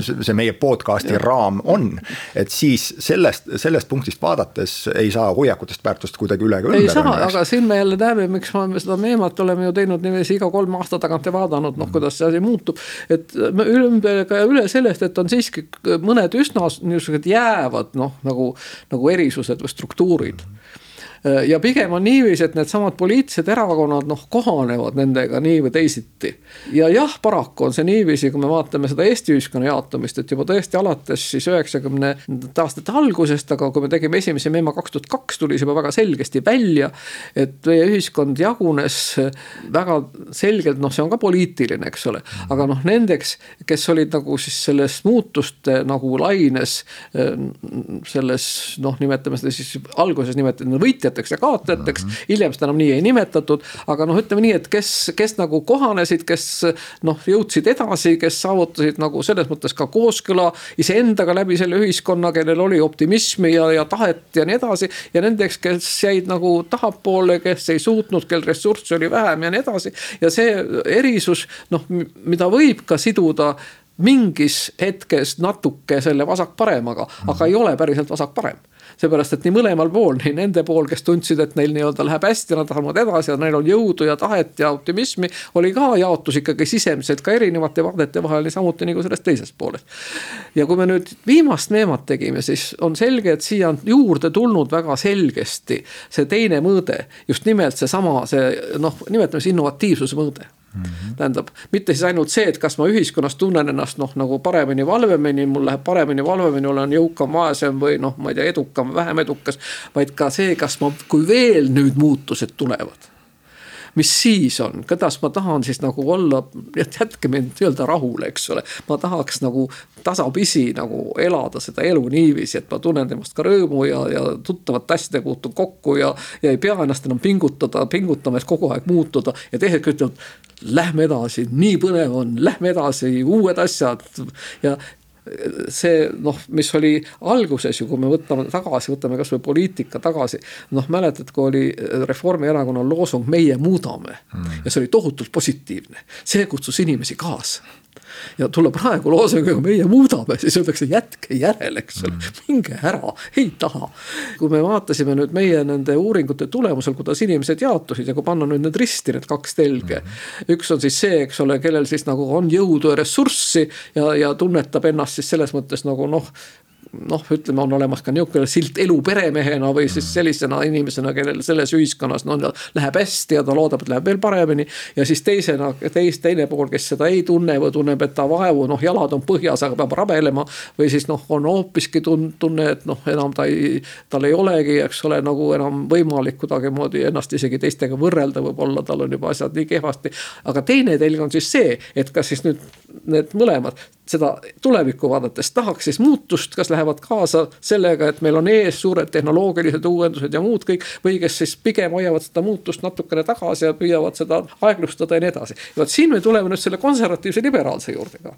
see meie podcast'i ja. raam on, et siis sellest, sellest punktist vaadates ei saa hoiakutest väärtust kuidagi üle ega ümber. ei saa, aga siin me jälle näeme, miks me seda meemat oleme ju teinud niiviisi iga kolme aasta tagant ja vaadanud, noh, kuidas see asi muutub. et ümber ka üle sellest, et on siiski mõned üsna niisugused jäävad noh, nagu, nagu erisused või struktuurid mm. -hmm ja pigem on niiviisi, et needsamad poliitilised erakonnad noh, kohanevad nendega nii või teisiti. ja jah, paraku on see niiviisi, kui me vaatame seda Eesti ühiskonna jaotumist, et juba tõesti alates siis üheksakümnendate aastate algusest, aga kui me tegime esimese Meema kaks tuhat kaks, tuli see juba väga selgesti välja. et meie ühiskond jagunes väga selgelt, noh, see on ka poliitiline, eks ole, aga noh, nendeks, kes olid nagu siis selles muutuste nagu laines. selles noh, nimetame seda siis alguses nimetame võitjateks võitjateks ja kaotajateks mm. -hmm. hiljem seda enam nii ei nimetatud, aga noh, ütleme nii, et kes, kes nagu kohanesid, kes noh, jõudsid edasi, kes saavutasid nagu selles mõttes ka kooskõla iseendaga läbi selle ühiskonna, kellel oli optimismi ja, ja tahet ja nii edasi. ja nendeks, kes jäid nagu tahapoole, kes ei suutnud, kel ressurssi oli vähem ja nii edasi. ja see erisus noh, mida võib ka siduda mingis hetkes natuke selle vasak-paremaga, aga ei ole päriselt vasak-parem seepärast, et nii mõlemal pool, nii nende pool, kes tundsid, et neil nii-öelda läheb hästi, nad tahavad edasi ja neil on jõudu ja tahet ja optimismi. oli ka jaotus ikkagi sisemiselt ka erinevate vaadete vahel, samuti nagu sellest teisest poolest. ja kui me nüüd viimast meemat tegime, siis on selge, et siia on juurde tulnud väga selgesti see teine mõõde, just nimelt seesama, see noh, nimetame siis innovatiivsuse mõõde Mm -hmm. tähendab, mitte siis ainult see, et kas ma ühiskonnas tunnen ennast noh, nagu paremini, valvemini, mul läheb paremini, valvemini, olen jõukam, vaesem või noh, ma ei tea, edukam, vähem edukas. vaid ka see, kas ma, kui veel nüüd muutused tulevad mis siis on, kuidas ma tahan siis nagu olla, jätke mind nii-öelda rahule, eks ole. ma tahaks nagu tasapisi nagu elada seda elu niiviisi, et ma tunnen temast ka rõõmu ja, ja tuttavate asjadega puutun kokku ja. ja ei pea ennast enam pingutada, pingutama, et kogu aeg muutuda ja teised ütlevad lähme edasi, nii põnev on, lähme edasi, uued asjad. ja see noh, mis oli alguses ju, kui me võtame tagasi, võtame kasvõi poliitika tagasi. noh, mäletad, kui oli Reformierakonna loosung Meie muudame mm. ja see oli tohutult positiivne, see kutsus inimesi kaasa ja tulla praegu loosungiga meie muudame, siis öeldakse jätke järele, eks ole mm., minge ära, ei taha. kui me vaatasime nüüd meie nende uuringute tulemusel, kuidas inimesed jaotusid ja kui panna nüüd need risti, need kaks telge mm. üks on siis see, eks ole, kellel siis nagu on jõudu ja ressurssi ja, ja tunnetab ennast siis selles mõttes nagu noh noh, ütleme, on olemas ka niisugune silt elu peremehena või siis mm. sellisena inimesena, kellel selles ühiskonnas no läheb hästi ja ta loodab, et läheb veel paremini. ja siis teisena, teis, teine pool, kes seda ei tunne või tunneb, et ta vaevu, noh, jalad on põhjas, aga peab rabelema. või siis noh, on hoopiski tunne, et noh, enam ta ei, tal ei olegi, eks ole, nagu enam võimalik kuidagimoodi ennast isegi teistega võrrelda, võib-olla tal on juba asjad nii kehvasti. aga teine telg on siis see, et kas siis nüüd need mõlemad seda tulevikku vaadates tahaks siis muutust, kas lähevad kaasa sellega, et meil on ees suured tehnoloogilised uuendused ja muud kõik. või kes siis pigem hoiavad seda muutust natukene tagasi ja püüavad seda aeglustada ja nii edasi. ja vot siin me tuleme nüüd selle konservatiivse liberaalse juurde ka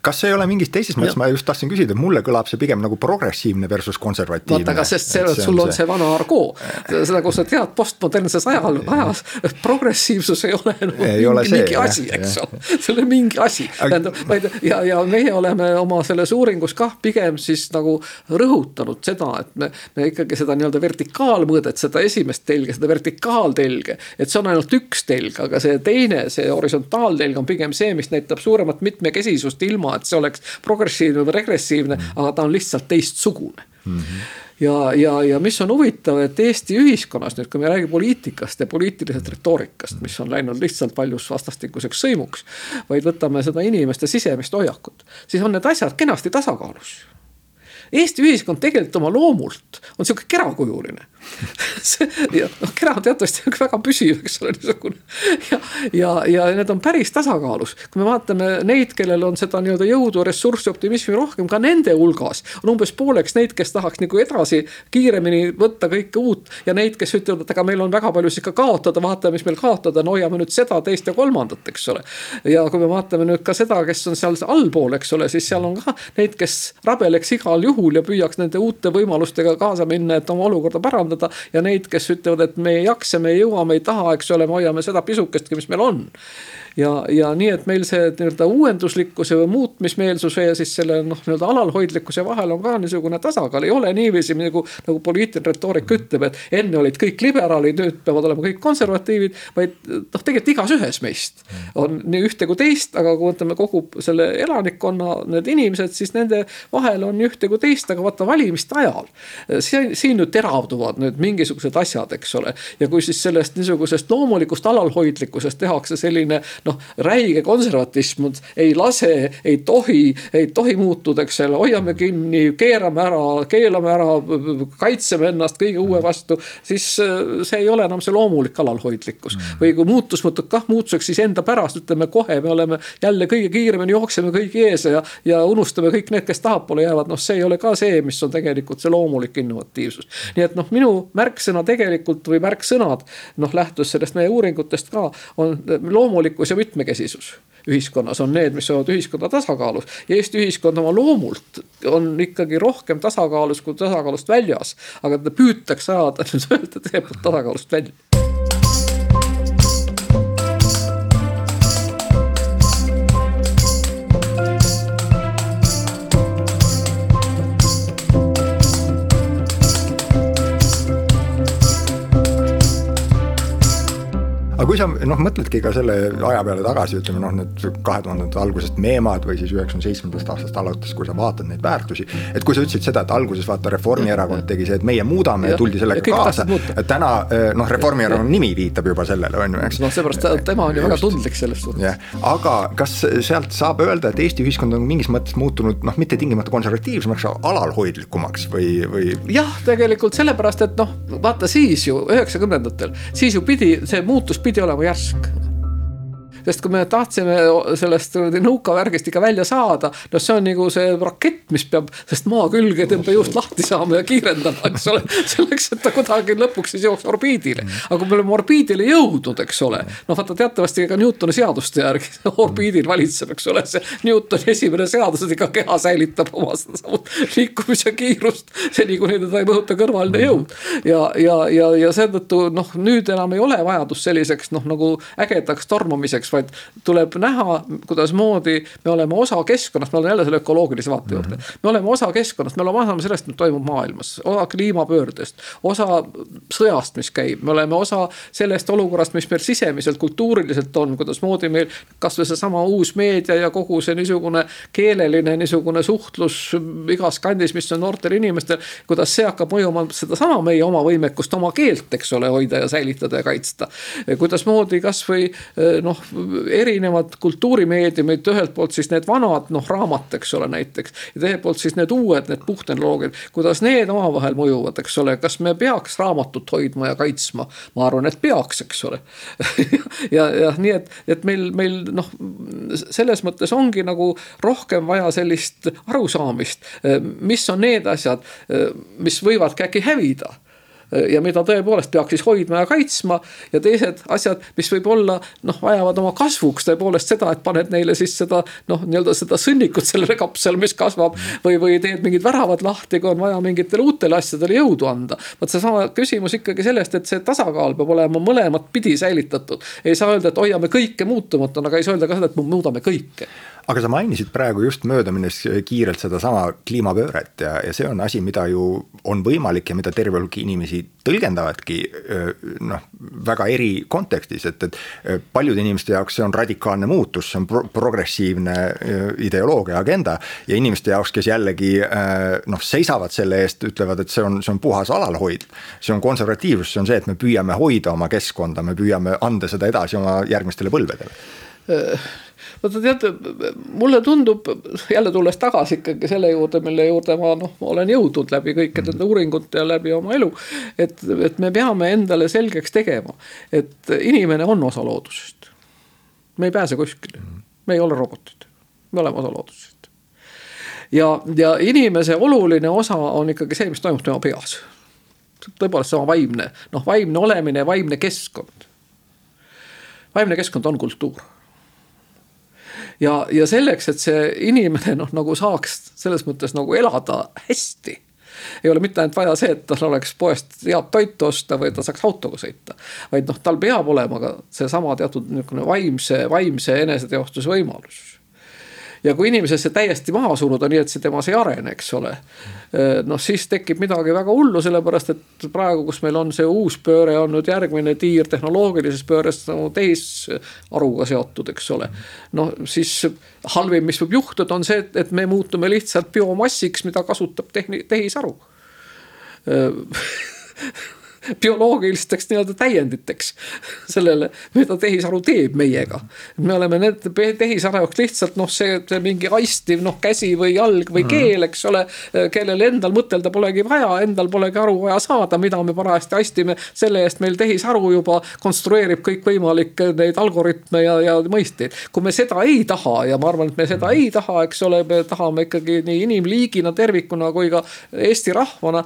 kas see ei ole mingis teises mõttes, ma just tahtsin küsida, mulle kõlab see pigem nagu progressiivne versus konservatiivne. vaata, aga sest see, see sul on see, see vana argoo, seda, kus sa tead postmodernses ajal, ajas progressiivsus ei ole nagu ei mingi, ole see, mingi asi, eks ole. see ei ole mingi asi, tähendab, vaid ja, ja meie oleme oma selles uuringus kah pigem siis nagu rõhutanud seda, et me, me ikkagi seda nii-öelda vertikaalmõõdet, seda esimest telge, seda vertikaaltelge. et see on ainult üks telg, aga see teine, see horisontaaltelg on pigem see, mis näitab suuremat mitmekesisust ilma, et see oleks progressiivne või regressiivne aga ta on lihtsalt teistsugune mm. -hmm ja, ja, ja mis on huvitav, et Eesti ühiskonnas nüüd, kui me räägime poliitikast ja poliitilisest retoorikast, mis on läinud lihtsalt paljus vastastikuseks sõimuks. vaid võtame seda inimeste sisemist hoiakut, siis on need asjad kenasti tasakaalus Eesti ühiskond tegelikult oma loomult on sihuke kerakujuline ja noh, kera on teatavasti väga püsiv, eks ole, niisugune. ja, ja, ja need on päris tasakaalus, kui me vaatame neid, kellel on seda nii-öelda jõudu, ressurssi, optimismi rohkem, ka nende hulgas on umbes pooleks neid, kes tahaks nagu edasi kiiremini võtta kõike uut. ja neid, kes ütlevad, et aga meil on väga palju siis ka kaotada, vaatame, mis meil kaotada on, hoiame nüüd seda, teist ja kolmandat, eks ole. ja kui me vaatame nüüd ka seda, kes on seal allpool, eks ole, siis seal on ka neid, kes rabeleks igal juhul ja püüaks nende uute võimalustega kaasa minna, et oma olukorda parandada. Ja neid, kes ütlevad, et me ei jaksa, me ei jõua, me ei taha, eks ole, me hoiame seda pisukestki, mis meil on ja, ja nii, et meil see nii-öelda uuenduslikkuse või muutmismeelsuse ja siis selle noh, nii-öelda alalhoidlikkuse vahel on ka niisugune tasakaal, ei ole niiviisi nagu, nagu poliitiline retoorika ütleb, et enne olid kõik liberaalid, nüüd peavad olema kõik konservatiivid. vaid noh, tegelikult igas ühes meist on nii ühte kui teist, aga kui võtame kogu selle elanikkonna, need inimesed, siis nende vahel on nii ühte kui teist, aga vaata valimiste ajal. siin, siin nüüd teravduvad nüüd mingisugused asjad, eks ole, ja kui siis sellest niisugusest loomulikust alalhoidlikkusest tehakse selline noh, räige konservatism ei lase, ei tohi, ei tohi muutuda, eks ole, hoiame kinni, keerame ära, keelame ära, kaitseme ennast kõige uue vastu. siis äh, see ei ole enam see loomulik alalhoidlikkus mm. või kui muutus muutub kah muutuseks, siis enda pärast ütleme kohe, me oleme jälle kõige kiiremini jookseme kõigi ees ja, ja unustame kõik need, kes tahapoole jäävad, noh, see ei ole ka see, mis on tegelikult see loomulik innovatiivsus. nii et noh, minu märksõna tegelikult või märksõnad noh, lähtus sellest meie uuringutest ka on loomulikkus ja ja mitmekesisus ühiskonnas on need, mis hoiavad ühiskonda tasakaalus. ja Eesti ühiskond oma loomult on ikkagi rohkem tasakaalus kui tasakaalust väljas. aga teda püütakse ajada nüüd öelda tegelikult tasakaalust välja kui sa noh, mõtledki ka selle aja peale tagasi, ütleme noh, need kahe tuhandete algusest meemad või siis üheksakümne seitsmendast aastast alates, kui sa vaatad neid väärtusi. et kui sa ütlesid seda, et alguses vaata Reformierakond tegi see, et meie muudame ja tuldi sellega kaasa. täna eh, noh, Reformierakonna nimi viitab juba sellele, on ju, eks. noh, seepärast tema on ju väga tundlik selles suhtes. aga kas sealt saab öelda, et Eesti ühiskond on mingis mõttes muutunud noh, mitte tingimata konservatiivsemaks, alalhoidlikumaks või, või? jah, tegelikult sellepärast, et noh, vaata siis ju üheksakümnendatel, siis ju pidi see muutus pidi pidi olema järsk sest kui me tahtsime sellest nõukavärgist ikka välja saada, no see on nagu see rakett, mis peab sellest maa külge tõmbejuust lahti saama ja kiirendama, eks ole. selleks, et ta kuidagi lõpuks siis jõuaks orbiidile. aga kui me oleme orbiidile jõudnud, eks ole, noh vaata teatavasti ka Newtoni seaduste järgi orbiidil valitseb, eks ole, see Newtoni esimene seadus, et iga keha säilitab oma liikumise kiirust. seni, kuni teda ei mõjuta kõrvaline jõud. ja, ja, ja, ja seetõttu noh, nüüd enam ei ole vajadust selliseks noh, nagu ägedaks tormamiseks vaid tuleb näha, kuidasmoodi me oleme osa keskkonnast, ma olen jälle selle ökoloogilise vaate juurde mm. -hmm. me oleme osa keskkonnast, me oleme osa sellest, mis toimub maailmas, osa kliimapöördest, osa sõjast, mis käib, me oleme osa sellest olukorrast, mis meil sisemiselt, kultuuriliselt on, kuidasmoodi meil kasvõi seesama uus meedia ja kogu see niisugune keeleline niisugune suhtlus igas kandis, mis on noortel inimestel. kuidas see hakkab mõjuma sedasama meie oma võimekust oma keelt, eks ole, hoida ja säilitada ja kaitsta. kuidasmoodi kasvõi noh erinevad kultuurimeediumid, ühelt poolt siis need vanad noh, raamat, eks ole, näiteks. ja teiselt poolt siis need uued, need puhttehnoloogiad, kuidas need omavahel mõjuvad, eks ole, kas me peaks raamatut hoidma ja kaitsma? ma arvan, et peaks, eks ole ja, ja nii, et, et meil, meil noh, selles mõttes ongi nagu rohkem vaja sellist arusaamist, mis on need asjad, mis võivadki äkki hävida ja mida tõepoolest peaks siis hoidma ja kaitsma. ja teised asjad, mis võib-olla noh, vajavad oma kasvuks tõepoolest seda, et paned neile siis seda noh, nii-öelda seda sõnnikut sellele kapsele, mis kasvab. või, või teed mingid väravad lahti, kui on vaja mingitele uutele asjadele jõudu anda. vot seesama küsimus ikkagi sellest, et see tasakaal peab olema mõlemat pidi säilitatud. ei saa öelda, et hoiame kõike muutumatuna, aga ei saa öelda ka seda, et muudame kõike aga sa mainisid praegu just möödaminnes kiirelt sedasama kliimapööret ja, ja see on asi, mida ju on võimalik ja mida terve hulk inimesi tõlgendavadki noh, väga eri kontekstis, et, et paljude inimeste jaoks see on radikaalne muutus, see on pro progressiivne ideoloogia, agenda. ja inimeste jaoks, kes jällegi noh, seisavad selle eest, ütlevad, et see on, see on puhas alalhoid. see on konservatiivsus, see on see, et me püüame hoida oma keskkonda, me püüame anda seda edasi oma järgmistele põlvedele vaata teate, mulle tundub jälle tulles tagasi ikkagi selle juurde, mille juurde ma noh, olen jõudnud läbi kõikide nende uuringute ja läbi oma elu. et, et me peame endale selgeks tegema, et inimene on osa loodusest. me ei pääse kuskile, me ei ole robotid, me oleme osa loodusest. ja, ja inimese oluline osa on ikkagi see, mis toimub tema peas. tõepoolest sama vaimne, noh, vaimne olemine, vaimne keskkond vaimne keskkond on kultuur ja, ja selleks, et see inimene noh, nagu saaks selles mõttes nagu elada hästi ei ole mitte ainult vaja see, et tal oleks poest head toitu osta või ta saaks autoga sõita. vaid noh, tal peab olema ka seesama teatud niisugune vaimse, vaimse eneseteostuse võimalus ja kui inimesesse täiesti maha suruda, nii et see temas ei arene, eks ole. noh, siis tekib midagi väga hullu, sellepärast et praegu, kus meil on see uus pööre, on nüüd järgmine tiir tehnoloogilises pööres nagu tehisaruga seotud, eks ole. noh, siis halvim, mis võib juhtuda, on see, et me muutume lihtsalt biomassiks, mida kasutab tehni-, tehisaru bioloogilisteks nii-öelda täienditeks sellele, mida tehisaru teeb meiega. me oleme need tehisaru jaoks lihtsalt noh, see, see mingi aistiv noh, käsi või jalg või keel, eks ole. kellel endal mõtelda polegi vaja, endal polegi aru vaja saada, mida me parajasti aistime. selle eest meil tehisaru juba konstrueerib kõikvõimalikke neid algoritme ja, ja mõisteid. kui me seda ei taha ja ma arvan, et me seda ei taha, eks ole, me tahame ikkagi nii inimliigina tervikuna kui ka Eesti rahvana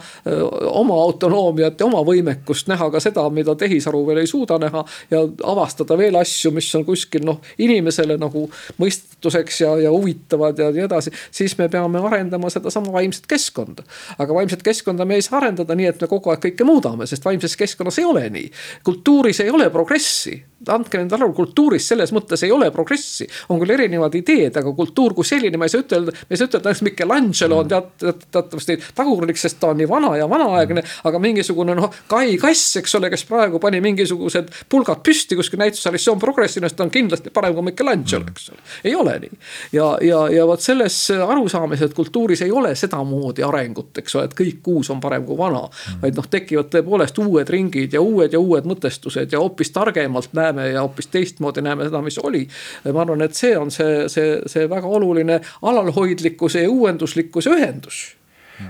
oma autonoomiat ja oma võimet võimekust näha ka seda, mida tehisaru veel ei suuda näha. ja avastada veel asju, mis on kuskil noh, inimesele nagu mõistetuseks ja, ja huvitavad ja nii edasi. siis me peame arendama sedasama vaimset keskkonda. aga vaimset keskkonda me ei saa arendada nii, et me kogu aeg kõike muudame, sest vaimses keskkonnas ei ole nii. kultuuris ei ole progressi andke endale aru, kultuuris selles mõttes ei ole progressi. on küll erinevad ideed, aga kultuur kui selline, ma ei saa ütelda, ma ei saa ütelda, näiteks Michelangelo on teat-, teat-, teatavasti tagurlik, sest ta on nii vana ja vanaaegne. aga mingisugune noh, Kai Kass, eks ole, kes praegu pani mingisugused pulgad püsti kuskil näitussaalis, see on progressiivne, ta on kindlasti parem kui Michelangelo, eks ole. ei ole nii. ja, ja, ja vot selles arusaamises, et kultuuris ei ole sedamoodi arengut, eks ole, et kõik uus on parem kui vana. vaid noh, tekivad tõepoolest uued ringid ja uued ja uued mõtestused ja hoopis targemalt näeme ja hoopis teistmoodi näeme seda, mis oli. ma arvan, et see on see, see, see väga oluline alalhoidlikkuse ja uuenduslikkuse ühendus.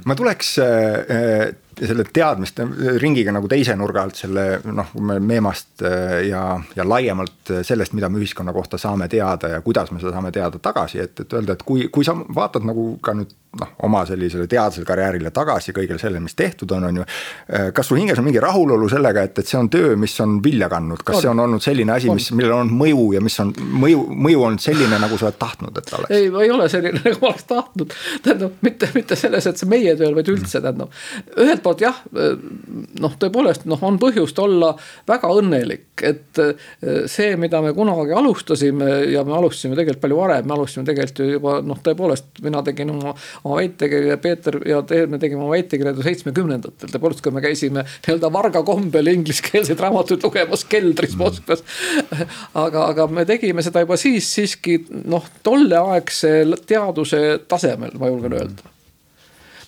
ma tuleks äh, selle teadmiste ringiga nagu teise nurga alt selle noh, meemast äh, ja, ja laiemalt sellest, mida me ühiskonna kohta saame teada ja kuidas me seda saame teada tagasi, et, et öelda, et kui, kui sa vaatad nagu ka nüüd noh, oma sellisele teadlasele karjäärile tagasi kõigele sellele, mis tehtud on, on ju. Äh, kas sul hinges on mingi rahulolu sellega, et, et see on töö, mis on vilja kandnud, kas on. see on olnud selline asi, mis, millel on mõju ja mis on mõju, mõju olnud selline, nagu sa oled tahtnud, et ta oleks? ei, ei ole selline, nagu ma oleks tahtnud. tähendab, mitte, mitte selles, et see meie tööl, vaid üldse tähendab. ühelt poolt jah, noh, tõepoolest noh, on põhjust olla väga õnnelik, et äh, see, mida me kunagi alustasime ja me alustasime tegelikult palju varem, me alustasime tegelikult ju juba noh, tõepoolest mina tegin oma oma väitekirja, Peeter ja te, me tegime oma väitekirjade seitsmekümnendatel, tõepoolest, kui me käisime nii-öelda varga kombel ingliskeelseid raamatuid lugemas keldris Moskvas. aga, aga me tegime seda juba siis siiski noh, tolleaegse teaduse tasemel, ma julgen öelda.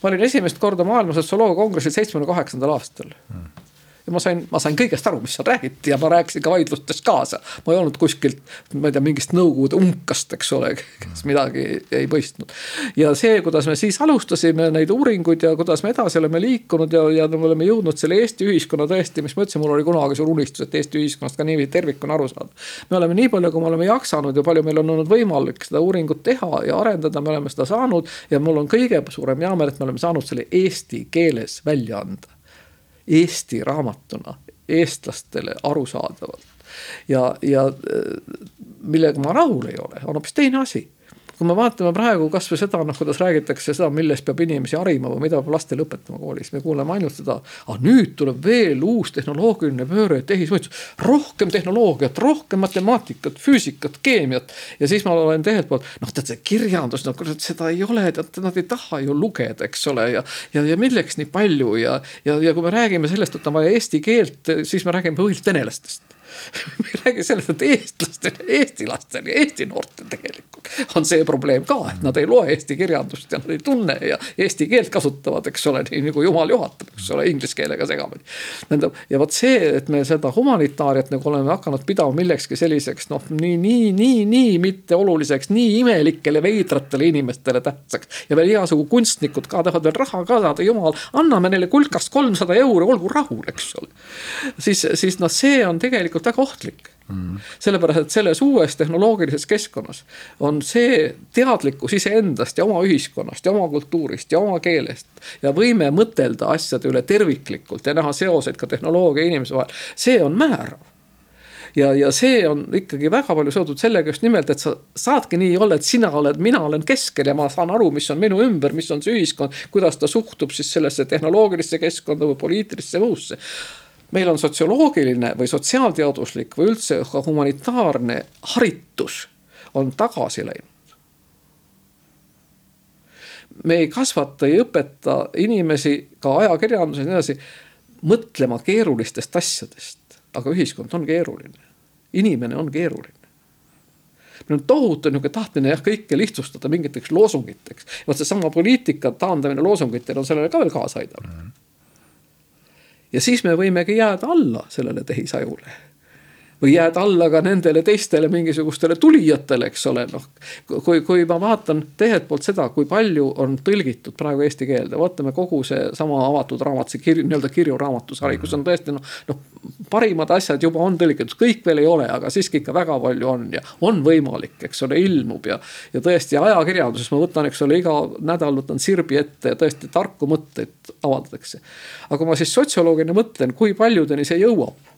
Ma olin esimest korda maailma sotsioloogia kongressil seitsmekümne kaheksandal aastal. Mm ja ma sain, ma sain kõigest aru, mis seal räägiti ja ma rääkisin ka vaidlustes kaasa. ma ei olnud kuskilt, ma ei tea, mingist nõukogude unkast, eks ole, kes midagi ei mõistnud. ja see, kuidas me siis alustasime neid uuringuid ja kuidas me edasi oleme liikunud ja, ja me oleme jõudnud selle Eesti ühiskonna tõesti, mis ma ütlesin, mul oli kunagi suur unistus, et Eesti ühiskonnast ka niiviisi tervikuna aru saada. me oleme nii palju, kui me oleme jaksanud ja palju meil on olnud võimalik seda uuringut teha ja arendada, me oleme seda saanud. ja mul on kõige suurem heameel, et me oleme saanud selle eesti keeles välja anda Eesti raamatuna eestlastele arusaadavalt. ja, ja äh, millega ma rahul ei ole, on hoopis teine asi kui me vaatame praegu kasvõi seda, noh, kuidas räägitakse seda, millest peab inimesi harima või mida peab lastele õpetama koolis, me kuuleme ainult seda. aga nüüd tuleb veel uus tehnoloogiline pööre, tehismõistus, rohkem tehnoloogiat, rohkem matemaatikat, füüsikat, keemiat. ja siis ma olen teiselt poolt, noh, tead see kirjandus, no kurat, seda ei ole, tead, nad ei taha ju lugeda, eks ole, ja. ja, ja milleks nii palju ja, ja, ja kui me räägime sellest, et on vaja eesti keelt, siis me räägime põhiliselt venelastest räägi sellest, et eestlastel, eesti lastel ja eesti noortel tegelikult on see probleem ka, et nad ei loe eesti kirjandust ja nad ei tunne ja eesti keelt kasutavad, eks ole, nii nagu jumal juhatab, eks ole, inglise keelega segamini. tähendab, ja vot see, et me seda humanitaariat nagu oleme hakanud pidama millekski selliseks noh, nii, nii, nii, nii mitteoluliseks, nii imelikele, veidratele inimestele tähtsaks. ja veel igasugu kunstnikud ka tahavad veel raha ka saada, jumal, anname neile kulkast kolmsada euri, olgu rahul, eks ole. siis, siis noh, see on tegelikult tegelikult väga ohtlik mm.. sellepärast, et selles uues tehnoloogilises keskkonnas on see teadlikkus iseendast ja oma ühiskonnast ja oma kultuurist ja oma keelest. ja võime mõtelda asjade üle terviklikult ja näha seoseid ka tehnoloogia ja inimese vahel, see on määrav ja, ja see on ikkagi väga palju seotud sellega just nimelt, et sa saadki nii olla, et sina oled, mina olen keskel ja ma saan aru, mis on minu ümber, mis on see ühiskond, kuidas ta suhtub siis sellesse tehnoloogilisse keskkonda või poliitilisse muusse meil on sotsioloogiline või sotsiaalteaduslik või üldse ka humanitaarne haritus on tagasi läinud. me ei kasvata, ei õpeta inimesi ka ajakirjanduses ja nii edasi mõtlema keerulistest asjadest, aga ühiskond on keeruline, inimene on keeruline meil on tohutu nihuke tahtmine jah, kõike lihtsustada mingiteks loosungiteks. vot seesama poliitika taandamine loosungitele on sellele ka veel kaasa aidanud mm. -hmm ja siis me võimegi jääda alla sellele tehisajule või jääd alla ka nendele teistele mingisugustele tulijatele, eks ole, noh. kui, kui ma vaatan teiselt poolt seda, kui palju on tõlgitud praegu eesti keelde, vaatame kogu seesama avatud raamat, see kirju, nii-öelda kirjuraamatusari, kus on tõesti noh, noh. Parimad asjad juba on tõlgitud, kõik veel ei ole, aga siiski ikka väga palju on ja on võimalik, eks ole, ilmub ja. ja tõesti ajakirjanduses ma võtan, eks ole, iga nädal võtan sirbi ette ja tõesti tarku mõtteid avaldatakse. aga kui ma siis sotsioloogina mõtlen, kui paljudeni see jõuab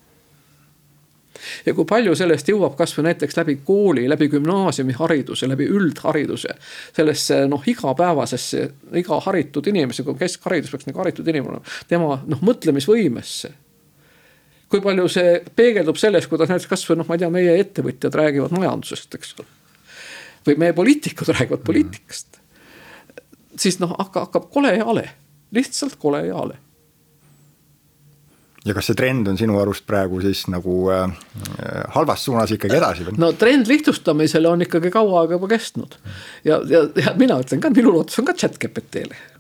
ja kui palju sellest jõuab kasvõi näiteks läbi kooli, läbi gümnaasiumihariduse, läbi üldhariduse. sellesse noh, igapäevasesse, iga haritud inimese, kui keskharidus peaks nagu haritud inimene, tema noh, mõtlemisvõimesse kui palju see peegeldub selles, kuidas näiteks kasvõi noh, ma ei tea, meie ettevõtjad räägivad majandusest, eks ole. või meie poliitikud räägivad poliitikast. siis noh, hakkab, hakkab kole ja hale, lihtsalt kole ja hale ja kas see trend on sinu arust praegu siis nagu äh, halvas suunas ikkagi edasi või? no trend lihtsustamisele on ikkagi kaua aega juba kestnud. ja, ja, ja mina ütlen ka, minu lootus on ka chat GPT-le mm..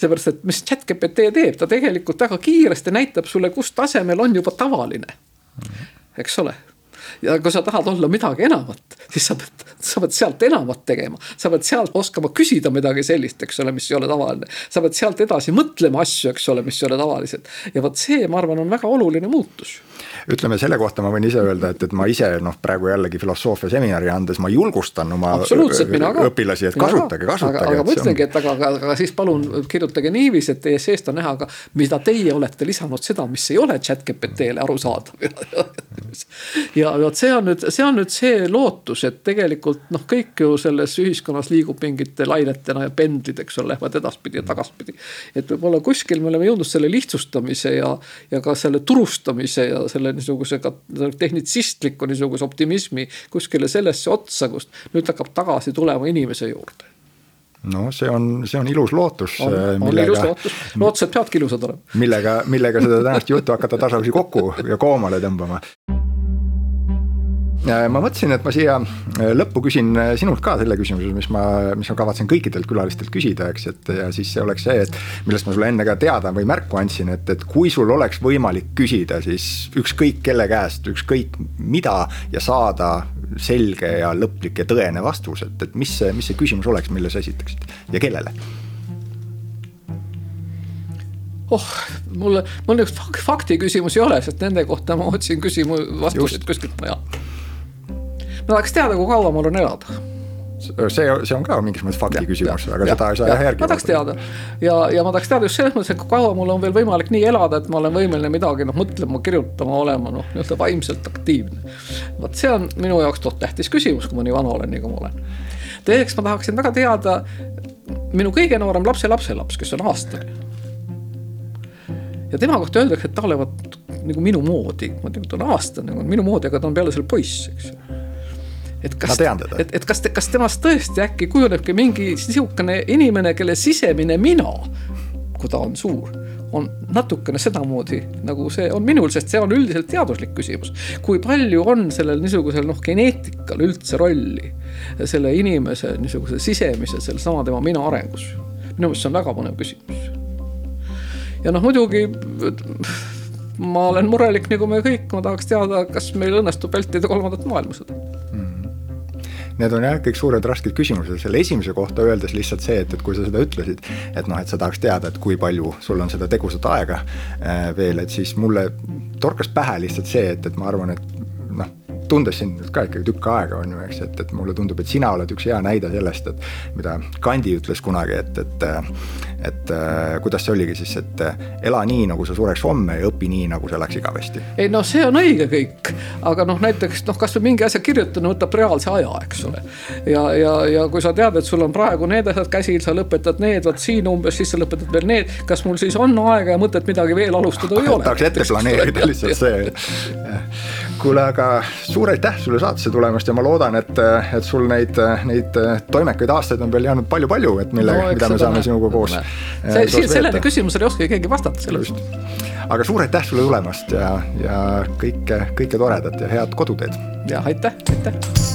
Seepärast, et mis chat GPT teeb, ta tegelikult väga kiiresti näitab sulle, kus tasemel on juba tavaline. Eks ole ja kui sa tahad olla midagi enamat, siis sa pead, sa pead sealt enamat tegema. sa pead sealt oskama küsida midagi sellist, eks ole, mis ei ole tavaline. sa pead sealt edasi mõtlema asju, eks ole, mis ei ole tavalised. ja vot see, ma arvan, on väga oluline muutus ütleme selle kohta ma võin ise öelda, et, et ma ise noh, praegu jällegi filosoofia seminari andes ma julgustan oma õpilasi, et kasutage, kasutage. aga, ma ütlengi, et aga, aga, aga siis palun kirjutage niiviisi, et teie seest on näha ka, mida teie olete lisanud seda, mis ei ole chat GPT-le arusaadav ja vot see on nüüd, see on nüüd see lootus, et tegelikult noh, kõik ju selles ühiskonnas liigub mingite lainetena ja pendlid, eks ole, lähevad edaspidi ja tagaspidi. et võib-olla kuskil me oleme jõudnud selle lihtsustamise ja, ja ka selle turustamise ja selle niisuguse ka tehnitsistliku niisuguse optimismi kuskile sellesse otsa, kust nüüd hakkab tagasi tulema inimese juurde no see on, see on ilus lootus. on, on millega, ilus lootus, lootused peavadki ilusad olema. millega, millega seda tänast juttu hakata tasapisi kokku ja koomale tõmbama ma mõtlesin, et ma siia äh, lõppu küsin äh, sinult ka selle küsimuse, mis ma, mis ma kavatsen kõikidelt külalistelt küsida, eks, et ja siis see oleks see, et millest ma sulle enne ka teada või märku andsin, et, et kui sul oleks võimalik küsida siis ükskõik kelle käest, ükskõik mida ja saada selge ja lõplik ja tõene vastus, et, et mis see, mis see küsimus oleks, mille sa esitaksid ja kellele? oh, mulle, mul niisugust fakti küsimusi ei ole, sest nende kohta ma otsin küsimu-, vastuseid kuskilt mujalt ma tahaks teada, kui kaua mul on elada see, see on ka mingis mõttes fakti küsimus, aga ja, seda ei saa jah järgi. ma tahaks teada ja, ja ma tahaks teada just selles mõttes, et kui kaua mul on veel võimalik nii elada, et ma olen võimeline midagi noh, mõtlema, kirjutama, olema noh, nii-öelda vaimselt aktiivne. vot see on minu jaoks toht tähtis küsimus, kui ma nii vana olen, nii kui ma olen. teiseks ma tahaksin väga teada minu kõige noorem lapselapselaps, kes on aastane. ja tema kohta öeldakse, et ta olevat nagu minu moodi, ma tean, ta on aastane, minu moodi, aga ta on peale selle poiss, eks ju et kas, et, et kas, kas temast tõesti äkki kujunebki mingi sihukene inimene, kelle sisemine mina, kui ta on suur, on natukene sedamoodi nagu see on minul, sest see on üldiselt teaduslik küsimus. kui palju on sellel niisugusel noh, geneetikal üldse rolli selle inimese niisuguse sisemise, sellesama tema mina arengus. minu meelest see on väga põnev küsimus. ja noh, muidugi ma olen murelik nagu me kõik, ma tahaks teada, kas meil õnnestub vältida kolmandat maailmasõda need on jah, kõik suured rasked küsimused, selle esimese kohta öeldes lihtsalt see, et, et kui sa seda ütlesid, et noh, et sa tahaks teada, et kui palju sul on seda tegusat aega äh, veel, et siis mulle torkas pähe lihtsalt see, et, et ma arvan, et tundes sind ka ikkagi tükk aega on ju, eks, et, et mulle tundub, et sina oled üks hea näide sellest, et mida Gandhi ütles kunagi, et, et et äh, kuidas see oligi siis, et äh, ela nii, nagu sa sureks homme ja õpi nii, nagu see läks igavesti. ei noh, see on õige kõik, aga noh, näiteks noh, kasvõi mingi asja kirjutamine võtab reaalse aja, eks ole. ja, ja, ja kui sa tead, et sul on praegu need asjad käsil, sa lõpetad need, vot siin umbes, siis sa lõpetad veel need. kas mul siis on aega ja mõtet midagi veel alustada või ei ole? tahaks ette planeerida lihtsalt see. kuule, aga suur aitäh sulle saatesse tulemast ja ma loodan, et, et sul neid, neid toimekaid aastaid on veel jäänud palju-palju, et millega no,, mida me saame sinuga koos see, sellele küsimusele ei oska keegi vastata, sellest. aga suur aitäh sulle tulemast ja, ja kõike, kõike toredat ja head koduteed. ja aitäh, aitäh